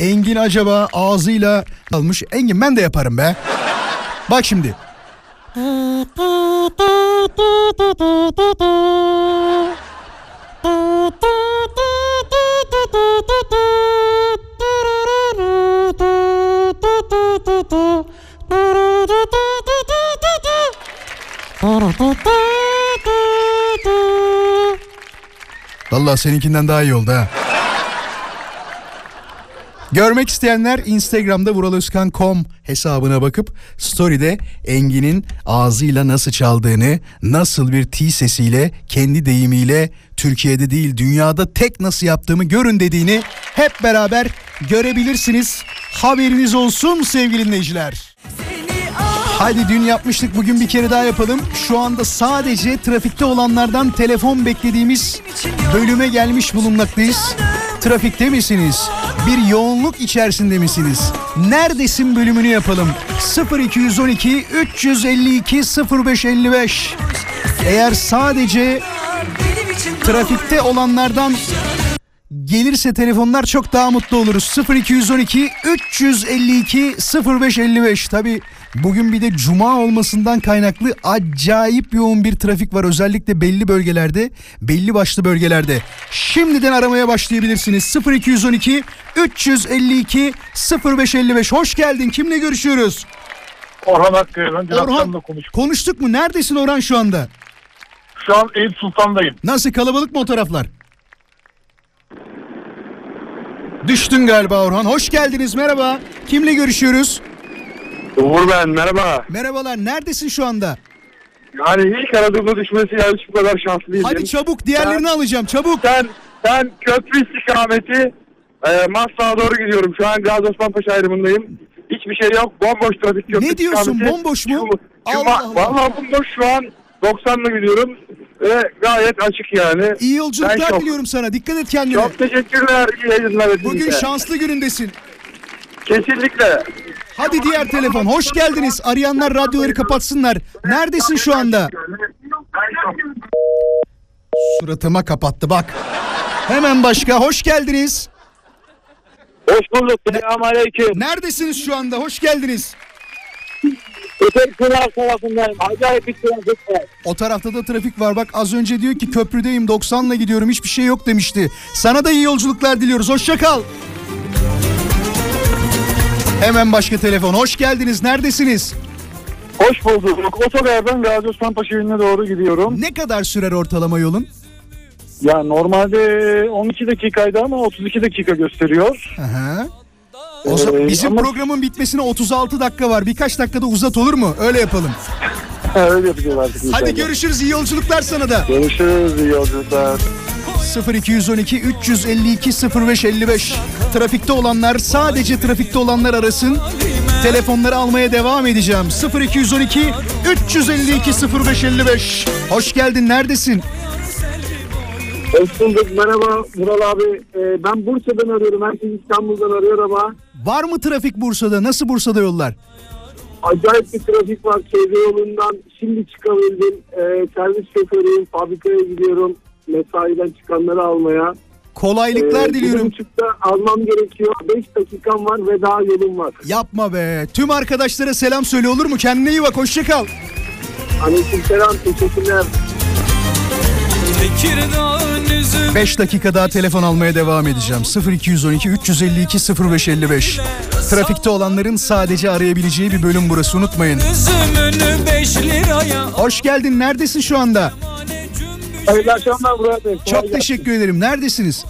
Engin acaba ağzıyla almış. Engin ben de yaparım be. Bak şimdi. Vallahi seninkinden daha iyi oldu ha. Görmek isteyenler Instagram'da vuraloskan.com hesabına bakıp story'de Engin'in ağzıyla nasıl çaldığını, nasıl bir T sesiyle, kendi deyimiyle Türkiye'de değil dünyada tek nasıl yaptığımı görün dediğini hep beraber görebilirsiniz. Haberiniz olsun sevgili dinleyiciler. Haydi dün yapmıştık bugün bir kere daha yapalım. Şu anda sadece trafikte olanlardan telefon beklediğimiz bölüme gelmiş bulunmaktayız. Trafikte misiniz? Bir yoğunluk içerisinde misiniz? Neredesin bölümünü yapalım. 0212 352 0555. Eğer sadece trafikte olanlardan gelirse telefonlar çok daha mutlu oluruz. 0212 352 0555. Tabi bugün bir de cuma olmasından kaynaklı acayip yoğun bir trafik var. Özellikle belli bölgelerde, belli başlı bölgelerde. Şimdiden aramaya başlayabilirsiniz. 0212 352 0555. Hoş geldin. Kimle görüşüyoruz? Orhan Akkaya'dan dün Orhan. konuştuk. Konuştuk mu? Neredesin Orhan şu anda? Şu an Eyüp Sultan'dayım. Nasıl kalabalık mı o taraflar? Düştün galiba Orhan. Hoş geldiniz merhaba. Kimle görüşüyoruz? Uğur ben merhaba. Merhabalar neredesin şu anda? Yani ilk aradığımda düşmesi yani şu kadar şanslı değilim. Hadi çabuk diğerlerini alacağım çabuk. Sen, sen köprü istikameti Ee, Maslak'a doğru gidiyorum. Şu an Gazi Osman Paşa ayrımındayım. Hiçbir şey yok. Bomboş trafik yok. Ne diyorsun, bomboş mu? Allah Allah. Valla bomboş şu an 90'la gidiyorum. Ve gayet açık yani. İyi yolculuklar diliyorum sana. Dikkat et kendine. Çok teşekkürler. İyi yayınlar. Bugün şanslı günündesin. Kesinlikle. Hadi diğer telefon. Hoş geldiniz. Arayanlar radyoları kapatsınlar. Neredesin şu anda? Suratıma kapattı bak. Hemen başka. Hoş geldiniz. Hoş bulduk. Selamünaleyküm. Neredesiniz şu anda? Hoş geldiniz. Ötek Pınar tarafındayım. Acayip bir trafik var. O tarafta da trafik var. Bak az önce diyor ki köprüdeyim 90'la gidiyorum hiçbir şey yok demişti. Sana da iyi yolculuklar diliyoruz. Hoşça kal. Hemen başka telefon. Hoş geldiniz. Neredesiniz? Hoş bulduk. Otogardan Gazi Osman Paşa yönüne doğru gidiyorum. Ne kadar sürer ortalama yolun? Ya normalde 12 dakikaydı ama 32 dakika gösteriyor. Aha. O zaman Ee, bizim ama- programın bitmesine 36 dakika var. Birkaç dakikada uzat olur mu? Öyle yapalım. Öyle yapacağız artık. inşallah. Hadi görüşürüz. İyi yolculuklar sana da. Görüşürüz. iyi yolculuklar. 0212 352 0555 Trafikte olanlar sadece trafikte olanlar arasın. Telefonları almaya devam edeceğim. 0212 352 0555 Hoş geldin. Neredesin? Hoş bulduk. Merhaba Mural abi. Ee, ben Bursa'dan arıyorum. Herkes İstanbul'dan arıyor ama Var mı trafik Bursa'da? Nasıl Bursa'da yollar? acayip bir trafik var. Çevre yolundan şimdi çıkabildim. Ee, servis şoförüyüm. Fabrikaya gidiyorum. Mesaiden çıkanları almaya. Kolaylıklar Ee, diliyorum. bir buçukta almam gerekiyor. 5 dakikam var ve daha yolum var. Yapma be. Tüm arkadaşlara selam söyle olur mu? Kendine iyi bak. Hoşça kal. Aleykümselam. Teşekkürler. Tekirdağ'ın üzüm 5 dakika daha telefon almaya devam edeceğim. 0212 352 0555. Trafikte olanların sadece arayabileceği bir bölüm burası unutmayın. üzümünü 5 liraya Hoş geldin. Neredesin şu anda? Hayırlı akşamlar Bey. Çok teşekkür ederim. Neredesiniz?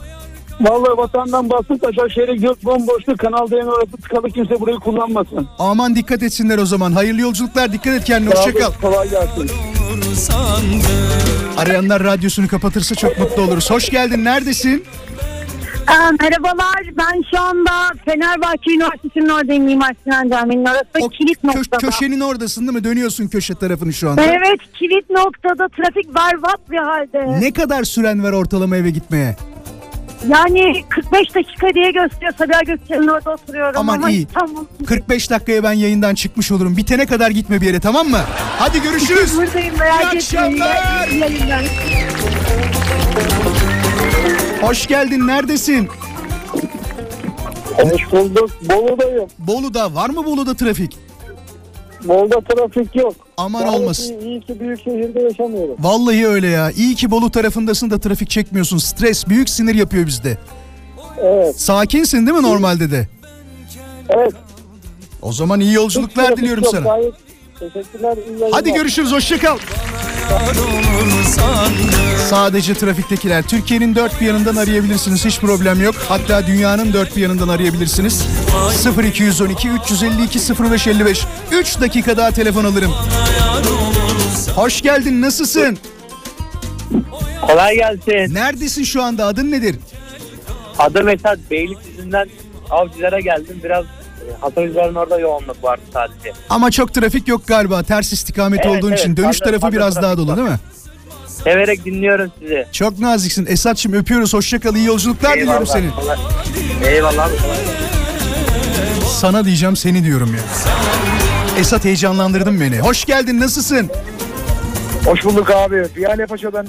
Vallahi vatandan bastık aşağı şehre gök bomboştu. Kanal D'nin orası tıkalı kimse burayı kullanmasın. Aman dikkat etsinler o zaman. Hayırlı yolculuklar. Dikkat et kendine. Hoşça kal. Kolay gelsin. Arayanlar radyosunu kapatırsa çok mutlu oluruz. Hoş geldin. Neredesin? Aa, merhabalar ben şu anda Fenerbahçe Üniversitesi'nin oradayım Mimar Sinan Camii'nin orası O kilit kö- noktada. köşenin oradasın değil mi? Dönüyorsun köşe tarafını şu anda. Evet kilit noktada trafik berbat bir halde. Ne kadar süren var ortalama eve gitmeye? Yani 45 dakika diye gösteriyor Sabiha Gökçen'in orada oturuyorum Aman ama iyi. tamam. 45 dakikaya ben yayından çıkmış olurum. Bitene kadar gitme bir yere tamam mı? Hadi görüşürüz. Buradayım merak İyi etmeyin. akşamlar. Hoş geldin. Neredesin? Hoş bulduk. Bolu'dayım. Bolu'da. Var mı Bolu'da trafik? Bolu'da trafik yok. Aman Gayet olmasın. iyi, iyi ki büyük şehirde yaşamıyorum. Vallahi öyle ya. İyi ki Bolu tarafındasın da trafik çekmiyorsun. Stres büyük sinir yapıyor bizde. Evet. Sakinsin değil mi normalde de? Evet. O zaman iyi yolculuklar Trafik diliyorum yok, sana. Gayet teşekkürler. Hadi görüşürüz. Hoşça kal. olur sandım Sadece trafiktekiler. Türkiye'nin dört bir yanından arayabilirsiniz. Hiç problem yok. Hatta dünyanın dört bir yanından arayabilirsiniz. 0212 352 0555. 3 dakika daha telefon alırım. Hoş geldin. Nasılsın? Kolay gelsin. Neredesin şu anda? Adın nedir? Adım Esat. Beylikdüzü'nden avcılara geldim. Biraz e, Hatayüzler'in orada yoğunluk vardı sadece. Ama çok trafik yok galiba. Ters istikamet Evet, olduğun evet. için. Dönüş Fazla- tarafı fazla biraz daha dolu var. değil mi? Severek dinliyorum sizi. Çok naziksin. Esat'cığım öpüyoruz. Hoşça kal. İyi yolculuklar diliyorum Eyvallah, seni. kolay- Eyvallah abi. kolay gelsin. Sana diyeceğim seni diyorum ya. Esat heyecanlandırdın beni. Hoş geldin. Nasılsın? Hoş bulduk abi. Piyale Paşa'dan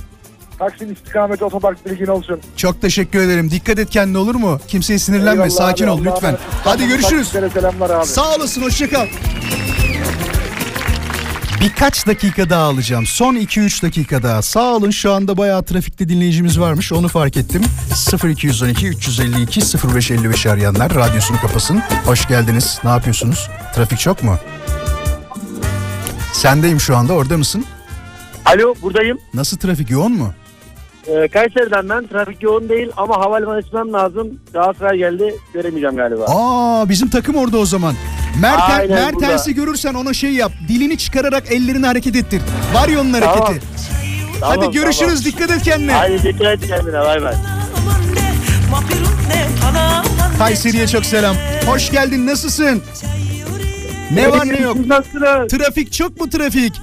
Taksim istikameti otopark bilgin olsun. Çok teşekkür ederim. Dikkat et kendine olur mu? Kimseye sinirlenme. Eyvallah Sakin abi, ol Allah'a lütfen. emanet. Hadi görüşürüz. Selamlar abi. Sağ olasın. Hoşça kal. Birkaç dakika daha alacağım. Son 2-3 dakika daha. Sağ olun şu anda bayağı trafikte dinleyicimiz varmış. Onu fark ettim. 0212 352 0555 arayanlar radyosunu kapasın. Hoş geldiniz. Ne yapıyorsunuz? Trafik çok mu? Sendeyim şu anda. Orada mısın? Alo buradayım. Nasıl trafik yoğun mu? Ee, Kayseri'den ben. Trafik yoğun değil ama havalimanı açmam lazım. Galatasaray geldi. Göremeyeceğim galiba. Aa bizim takım orada o zaman. Merten, Aynen Mertens'i görürsen ona şey yap. Dilini çıkararak ellerini hareket ettir. Var ya onun Tamam. hareketi. Hadi Tamam, görüşürüz. tamam. Dikkat et kendine. Hadi dikkat et kendine bay bay. Kayseri'ye çok selam. Hoş geldin nasılsın? Ne var ne yok? Trafik çok mu trafik?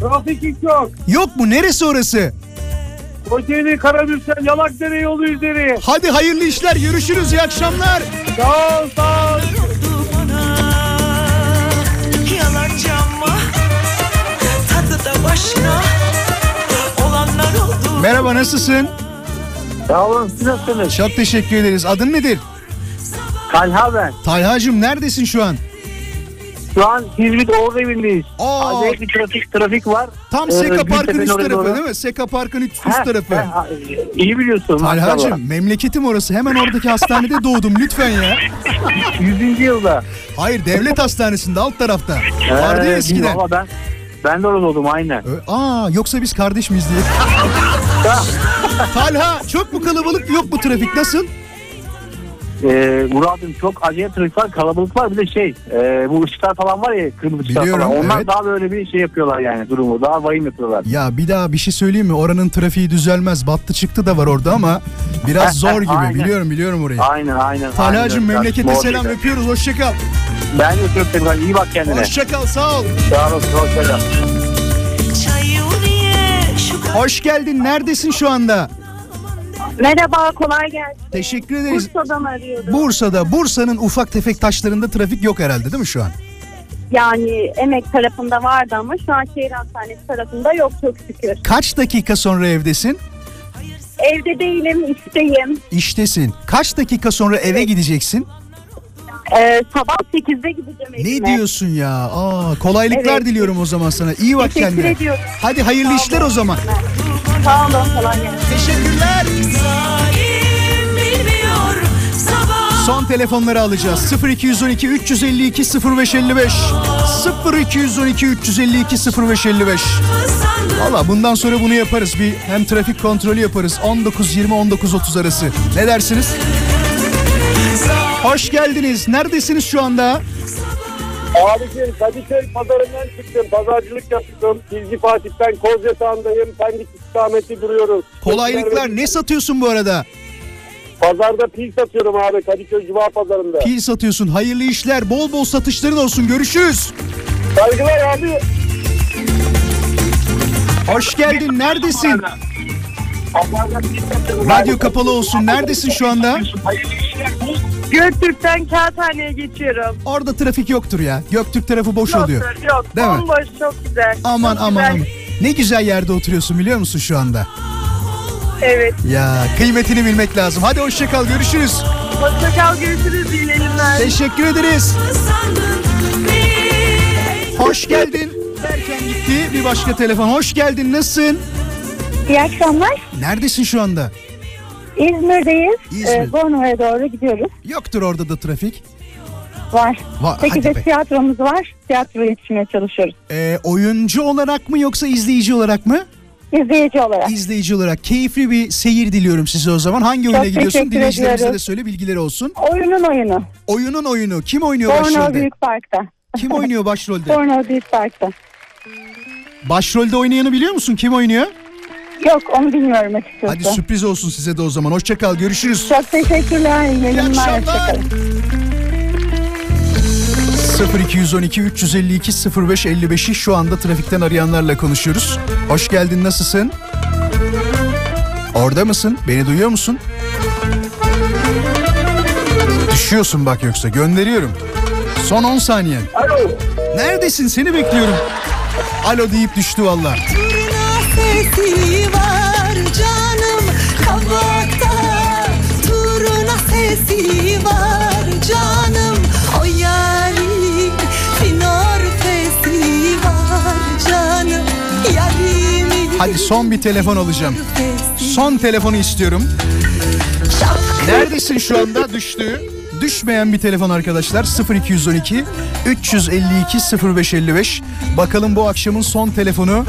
Trafik hiç yok. Yok mu? Neresi orası? Kocaeli, Karabürsel, Yalakdere yolu üzeri. Hadi hayırlı işler. Görüşürüz. İyi akşamlar. Sağ ol, sağ ol. Yalancı ama tadı da başka olanlar oldu Merhaba nasılsın? Sağ olun. Siz nasılsınız? Çok teşekkür ederiz. Adın nedir? Talha ben. Talhacığım neredesin şu an? Şu an İzmit Oğuz evindeyiz. Aa. Acayip bir trafik, trafik var. Tam Ee, Seka Park'ın Gültepe'nin üst tarafı doğru. değil mi? Seka Park'ın üst, üst He, tarafı. he, iyi biliyorsun. Talhacığım memleketim orası. Hemen oradaki hastanede doğdum lütfen ya. 100. yılda. Hayır devlet hastanesinde alt tarafta. Ee, Vardı ya eskiden. Valla ben, ben de orada oldum aynen. Ö- Aa yoksa biz kardeş miyiz diye. Talha çok mu kalabalık yok mu trafik nasıl? Murat'ım çok acayip trafik var, kalabalık var. Bir de şey, e, bu ışıklar falan var ya, kırmızı ışıklar Biliyorum, falan. Onlar evet. daha böyle bir şey yapıyorlar yani durumu. Daha vahim yapıyorlar. Ya bir daha bir şey söyleyeyim mi? Oranın trafiği düzelmez. Battı çıktı da var orada ama biraz zor gibi. Aynen. Biliyorum biliyorum orayı. Aynen aynen. Talha'cığım memlekete selam öpüyoruz. Hoşçakal. Ben de öpüyorum seni. Hadi iyi bak kendine. Hoşçakal sağ ol. Sağ olasın. Hoşçakal. Hoş geldin. Neredesin şu anda? Merhaba, kolay gelsin. Teşekkür ederiz. Bursa'dan arıyorum. Bursa'da. Bursa'nın ufak tefek taşlarında trafik yok herhalde değil mi şu an? Yani emek tarafında vardı ama şu an şehir hastanesi tarafında yok çok şükür. Kaç dakika sonra evdesin? Evde değilim, işteyim. İştesin. Kaç dakika sonra eve gideceksin? Ee, sabah 8'de gideceğim evime. Ne diyorsun ya? Aa, kolaylıklar Evet. diliyorum o zaman sana. İyi bak Teşekkür kendine. ediyorum. Hadi hayırlı Sağ işler olun. o zaman. Sağ olun, kolay gelsin. Teşekkürler. Zalim bilmiyor sabah Son telefonları alacağız. 0212 352 0555 0212 352 0555 Valla bundan sonra bunu yaparız. Bir hem trafik kontrolü yaparız. 19-20-19-30 arası. Ne dersiniz? Hoş geldiniz. Neredesiniz şu anda? Abicim Kadıköy pazarından çıktım. Pazarcılık yapıyorum. Bilgi Fatih'ten Koz Yatağı'ndayım. Pendik istikameti duruyoruz. Kolaylıklar. Ne satıyorsun bu arada? Pazarda pil satıyorum abi Kadıköy Cuma Pazarında. Pil satıyorsun. Hayırlı işler. Bol bol satışların olsun. Görüşürüz. Saygılar abi. Hoş geldin. Neredesin? Radyo kapalı olsun. Neredesin şu anda? Göktürk'ten Kağıthane'ye geçiyorum. Orada trafik yoktur ya. Göktürk tarafı boş oluyor. Yoktur, Yok, Değil mi? bomboş çok güzel. Aman Çok aman güzel. aman. Ne güzel yerde oturuyorsun biliyor musun şu anda? Evet. Ya kıymetini bilmek lazım. Hadi hoşça kal görüşürüz. Hoşçakal, görüşürüz, iyi yayınlar. Teşekkür ederiz. Hoş geldin. Derken gitti bir başka telefon. Hoş geldin nasılsın? İyi akşamlar. Neredesin şu anda? İzmir'deyiz. İzmir. Ee, Bornova'ya doğru gidiyoruz. Yoktur orada da trafik. Var. Va- Peki de tiyatromuz var. Tiyatro yetişmeye çalışıyoruz. Ee, oyuncu olarak mı yoksa izleyici olarak mı? İzleyici olarak. İzleyici olarak. Keyifli bir seyir diliyorum size o zaman. Hangi Çok oyuna gidiyorsun? Dinleyicilerimize de söyle bilgileri olsun. Oyunun oyunu. Oyunun oyunu. Kim oynuyor Bornova başrolde? Büyük Park'ta. Kim oynuyor başrolde? Bornova Büyük Park'ta. Başrolde oynayanı biliyor musun? Kim oynuyor? Yok onu bilmiyorum açıkçası. Hadi sürpriz olsun size de o zaman. Hoşça kal. Görüşürüz. Çok teşekkürler. İyi yayınlar. akşamlar. Hoşçakalın. 0212 352 0555'i şu anda trafikten arayanlarla konuşuyoruz. Hoş geldin nasılsın? Orada mısın? Beni duyuyor musun? Düşüyorsun bak yoksa gönderiyorum. Son 10 saniyen. Alo. Neredesin? Seni bekliyorum. Alo deyip düştü valla. Var canım O var canım Hadi son bir telefon alacağım. Son telefonu istiyorum. Neredesin şu anda? Düştü. Düşmeyen bir telefon arkadaşlar 0212 352 0555 Bakalım bu akşamın son telefonu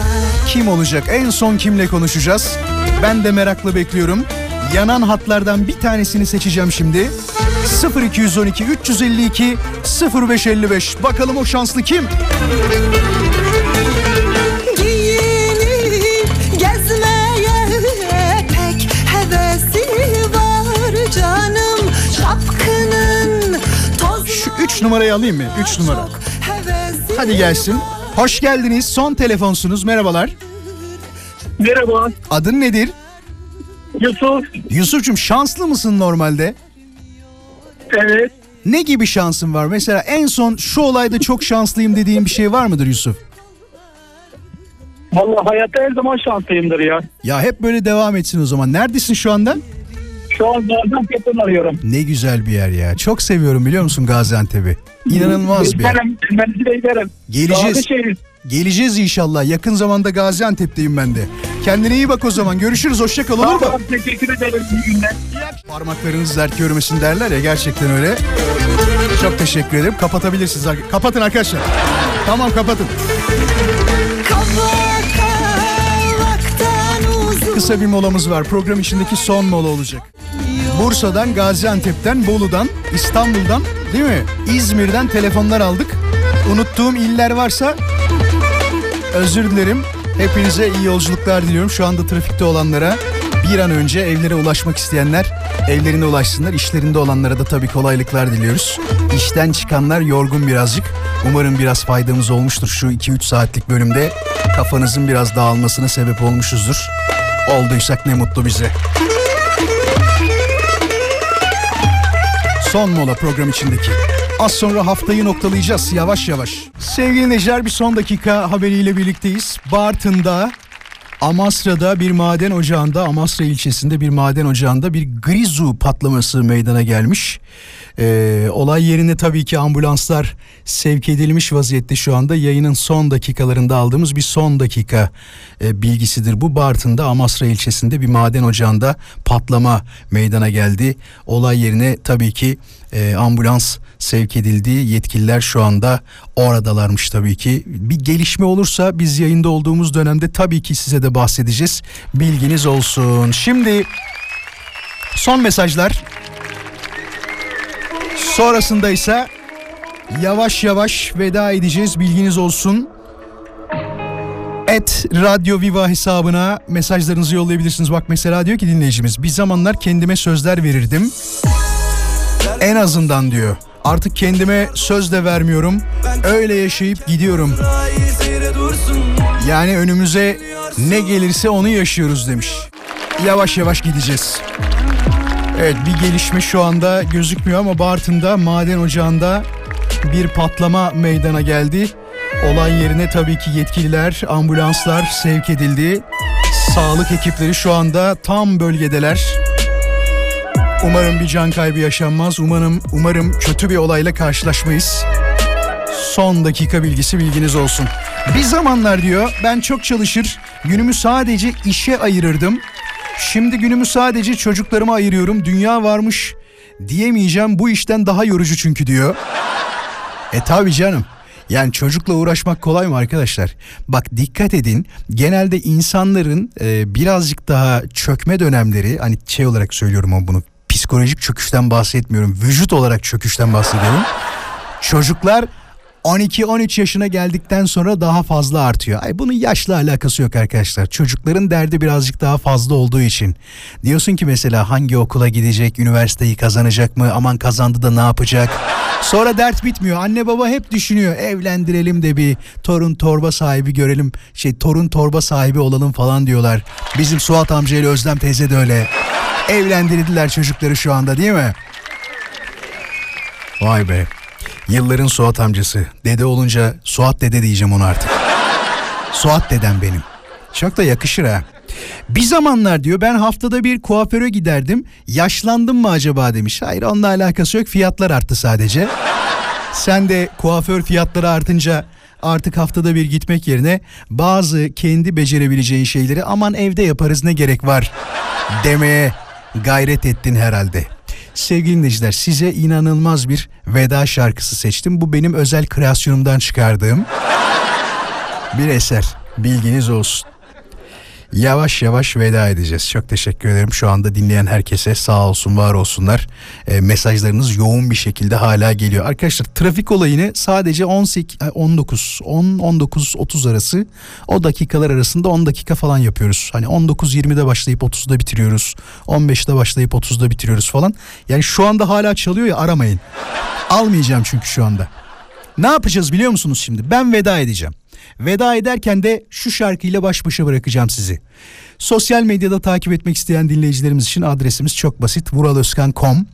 kim olacak? En son kimle konuşacağız? Ben de merakla bekliyorum yanan hatlardan bir tanesini seçeceğim şimdi. 0212 352 0555. Bakalım o şanslı kim? Şu üç numarayı alayım mı? Üç numara. Hadi gelsin. Hoş geldiniz. Son telefonsunuz. Merhabalar. Merhaba. Adın nedir? Yusuf. Yusuf'cum şanslı mısın normalde? Evet. Ne gibi şansın var? Mesela en son şu olayda çok şanslıyım dediğin bir şey var mıdır Yusuf? Vallahi hayatta her zaman şanslıyımdır ya. Ya hep böyle devam etsin o zaman. Neredesin şu anda? Şu an Gaziantep'ten arıyorum. Ne güzel bir yer ya. Çok seviyorum biliyor musun Gaziantep'i? İnanılmaz bir yer. Ben de giderim. Geleceğiz. Gazişehir. Geleceğiz inşallah. Yakın zamanda Gaziantep'teyim ben de. Kendine iyi bak o zaman. Görüşürüz. Hoşça kal olur mu? Tamam, teşekkür ederim. İyi günler. Parmaklarınız dert görmesin derler ya gerçekten öyle. Çok teşekkür ederim. Kapatabilirsiniz. Kapatın arkadaşlar. Tamam kapatın. Kısa bir molamız var. Program içindeki son mola olacak. Bursa'dan, Gaziantep'ten, Bolu'dan, İstanbul'dan değil mi? İzmir'den telefonlar aldık. Unuttuğum iller varsa özür dilerim. Hepinize iyi yolculuklar diliyorum. Şu anda trafikte olanlara bir an önce evlere ulaşmak isteyenler evlerine ulaşsınlar. İşlerinde olanlara da tabii kolaylıklar diliyoruz. İşten çıkanlar yorgun birazcık. Umarım biraz faydamız olmuştur şu 2-3 saatlik bölümde. Kafanızın biraz dağılmasına sebep olmuşuzdur. Olduysak ne mutlu bize. Son mola program içindeki. Az sonra haftayı noktalayacağız yavaş yavaş. Sevgili Necer bir son dakika haberiyle birlikteyiz. Bartın'da Amasra'da bir maden ocağında, Amasra ilçesinde bir maden ocağında bir grizu patlaması meydana gelmiş. Ee, olay yerine tabii ki ambulanslar sevk edilmiş vaziyette şu anda. Yayının son dakikalarında aldığımız bir son dakika e, bilgisidir. Bu Bartın'da Amasra ilçesinde bir maden ocağında patlama meydana geldi. Olay yerine tabii ki e, ambulans sevk edildi. Yetkililer şu anda oradalarmış tabii ki. Bir gelişme olursa biz yayında olduğumuz dönemde tabii ki size de bahsedeceğiz. Bilginiz olsun. Şimdi son mesajlar. Sonrasında ise yavaş yavaş veda edeceğiz. Bilginiz olsun. Et Radyo Viva hesabına mesajlarınızı yollayabilirsiniz. Bak mesela diyor ki dinleyicimiz bir zamanlar kendime sözler verirdim. En azından diyor. Artık kendime söz de vermiyorum. Öyle yaşayıp gidiyorum. Yani önümüze ne gelirse onu yaşıyoruz demiş. Yavaş yavaş gideceğiz. Evet bir gelişme şu anda gözükmüyor ama Bartın'da maden ocağında bir patlama meydana geldi. Olay yerine tabii ki yetkililer, ambulanslar sevk edildi. Sağlık ekipleri şu anda tam bölgedeler. Umarım bir can kaybı yaşanmaz. Umarım umarım kötü bir olayla karşılaşmayız. Son dakika bilgisi bilginiz olsun. Bir zamanlar diyor ben çok çalışır günümü sadece işe ayırırdım. Şimdi günümü sadece çocuklarıma ayırıyorum. Dünya varmış diyemeyeceğim bu işten daha yorucu çünkü diyor. E tabi canım. Yani çocukla uğraşmak kolay mı arkadaşlar? Bak dikkat edin genelde insanların e, birazcık daha çökme dönemleri hani şey olarak söylüyorum ama bunu psikolojik çöküşten bahsetmiyorum. Vücut olarak çöküşten bahsediyorum. Çocuklar 12-13 yaşına geldikten sonra daha fazla artıyor. Ay bunun yaşla alakası yok arkadaşlar. Çocukların derdi birazcık daha fazla olduğu için. Diyorsun ki mesela hangi okula gidecek, üniversiteyi kazanacak mı, aman kazandı da ne yapacak? Sonra dert bitmiyor. Anne baba hep düşünüyor. Evlendirelim de bir torun torba sahibi görelim. Şey torun torba sahibi olalım falan diyorlar. Bizim Suat amca ile Özlem teyze de öyle. Evlendirdiler çocukları şu anda değil mi? Vay be. Yılların Suat amcası. Dede olunca Suat dede diyeceğim onu artık. Suat dedem benim. Çok da yakışır ha. Bir zamanlar diyor ben haftada bir kuaföre giderdim. Yaşlandım mı acaba demiş. Hayır onunla alakası yok fiyatlar arttı sadece. Sen de kuaför fiyatları artınca artık haftada bir gitmek yerine bazı kendi becerebileceğin şeyleri aman evde yaparız ne gerek var demeye gayret ettin herhalde. Sevgili dinleyiciler size inanılmaz bir veda şarkısı seçtim. Bu benim özel kreasyonumdan çıkardığım bir eser. Bilginiz olsun. Yavaş yavaş veda edeceğiz. Çok teşekkür ederim. Şu anda dinleyen herkese sağ olsun var olsunlar. E, mesajlarınız yoğun bir şekilde hala geliyor. Arkadaşlar trafik olayını sadece 18, ay, 19, 10, 19, 30 arası o dakikalar arasında 10 dakika falan yapıyoruz. Hani 19-20'de başlayıp 30'da bitiriyoruz. 15'te başlayıp 30'da bitiriyoruz falan. Yani şu anda hala çalıyor ya aramayın. Almayacağım çünkü şu anda. Ne yapacağız biliyor musunuz şimdi? Ben veda edeceğim. Veda ederken de şu şarkıyla baş başa bırakacağım sizi. Sosyal medyada takip etmek isteyen dinleyicilerimiz için adresimiz çok basit. vuraloskan.com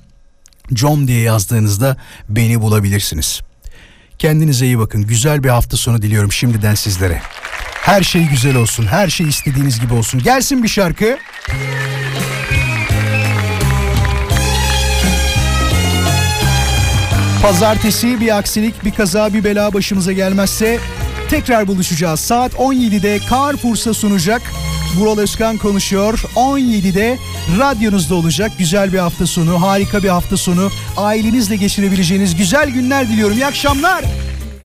com diye yazdığınızda beni bulabilirsiniz. Kendinize iyi bakın. Güzel bir hafta sonu diliyorum şimdiden sizlere. Her şey güzel olsun. Her şey istediğiniz gibi olsun. Gelsin bir şarkı. Pazartesi bir aksilik, bir kaza, bir bela başımıza gelmezse tekrar buluşacağız. Saat 17'de Carrefour'sa sunacak. Vural Özkan konuşuyor. 17'de radyonuzda olacak. Güzel bir hafta sonu, harika bir hafta sonu. Ailenizle geçirebileceğiniz güzel günler diliyorum. İyi akşamlar.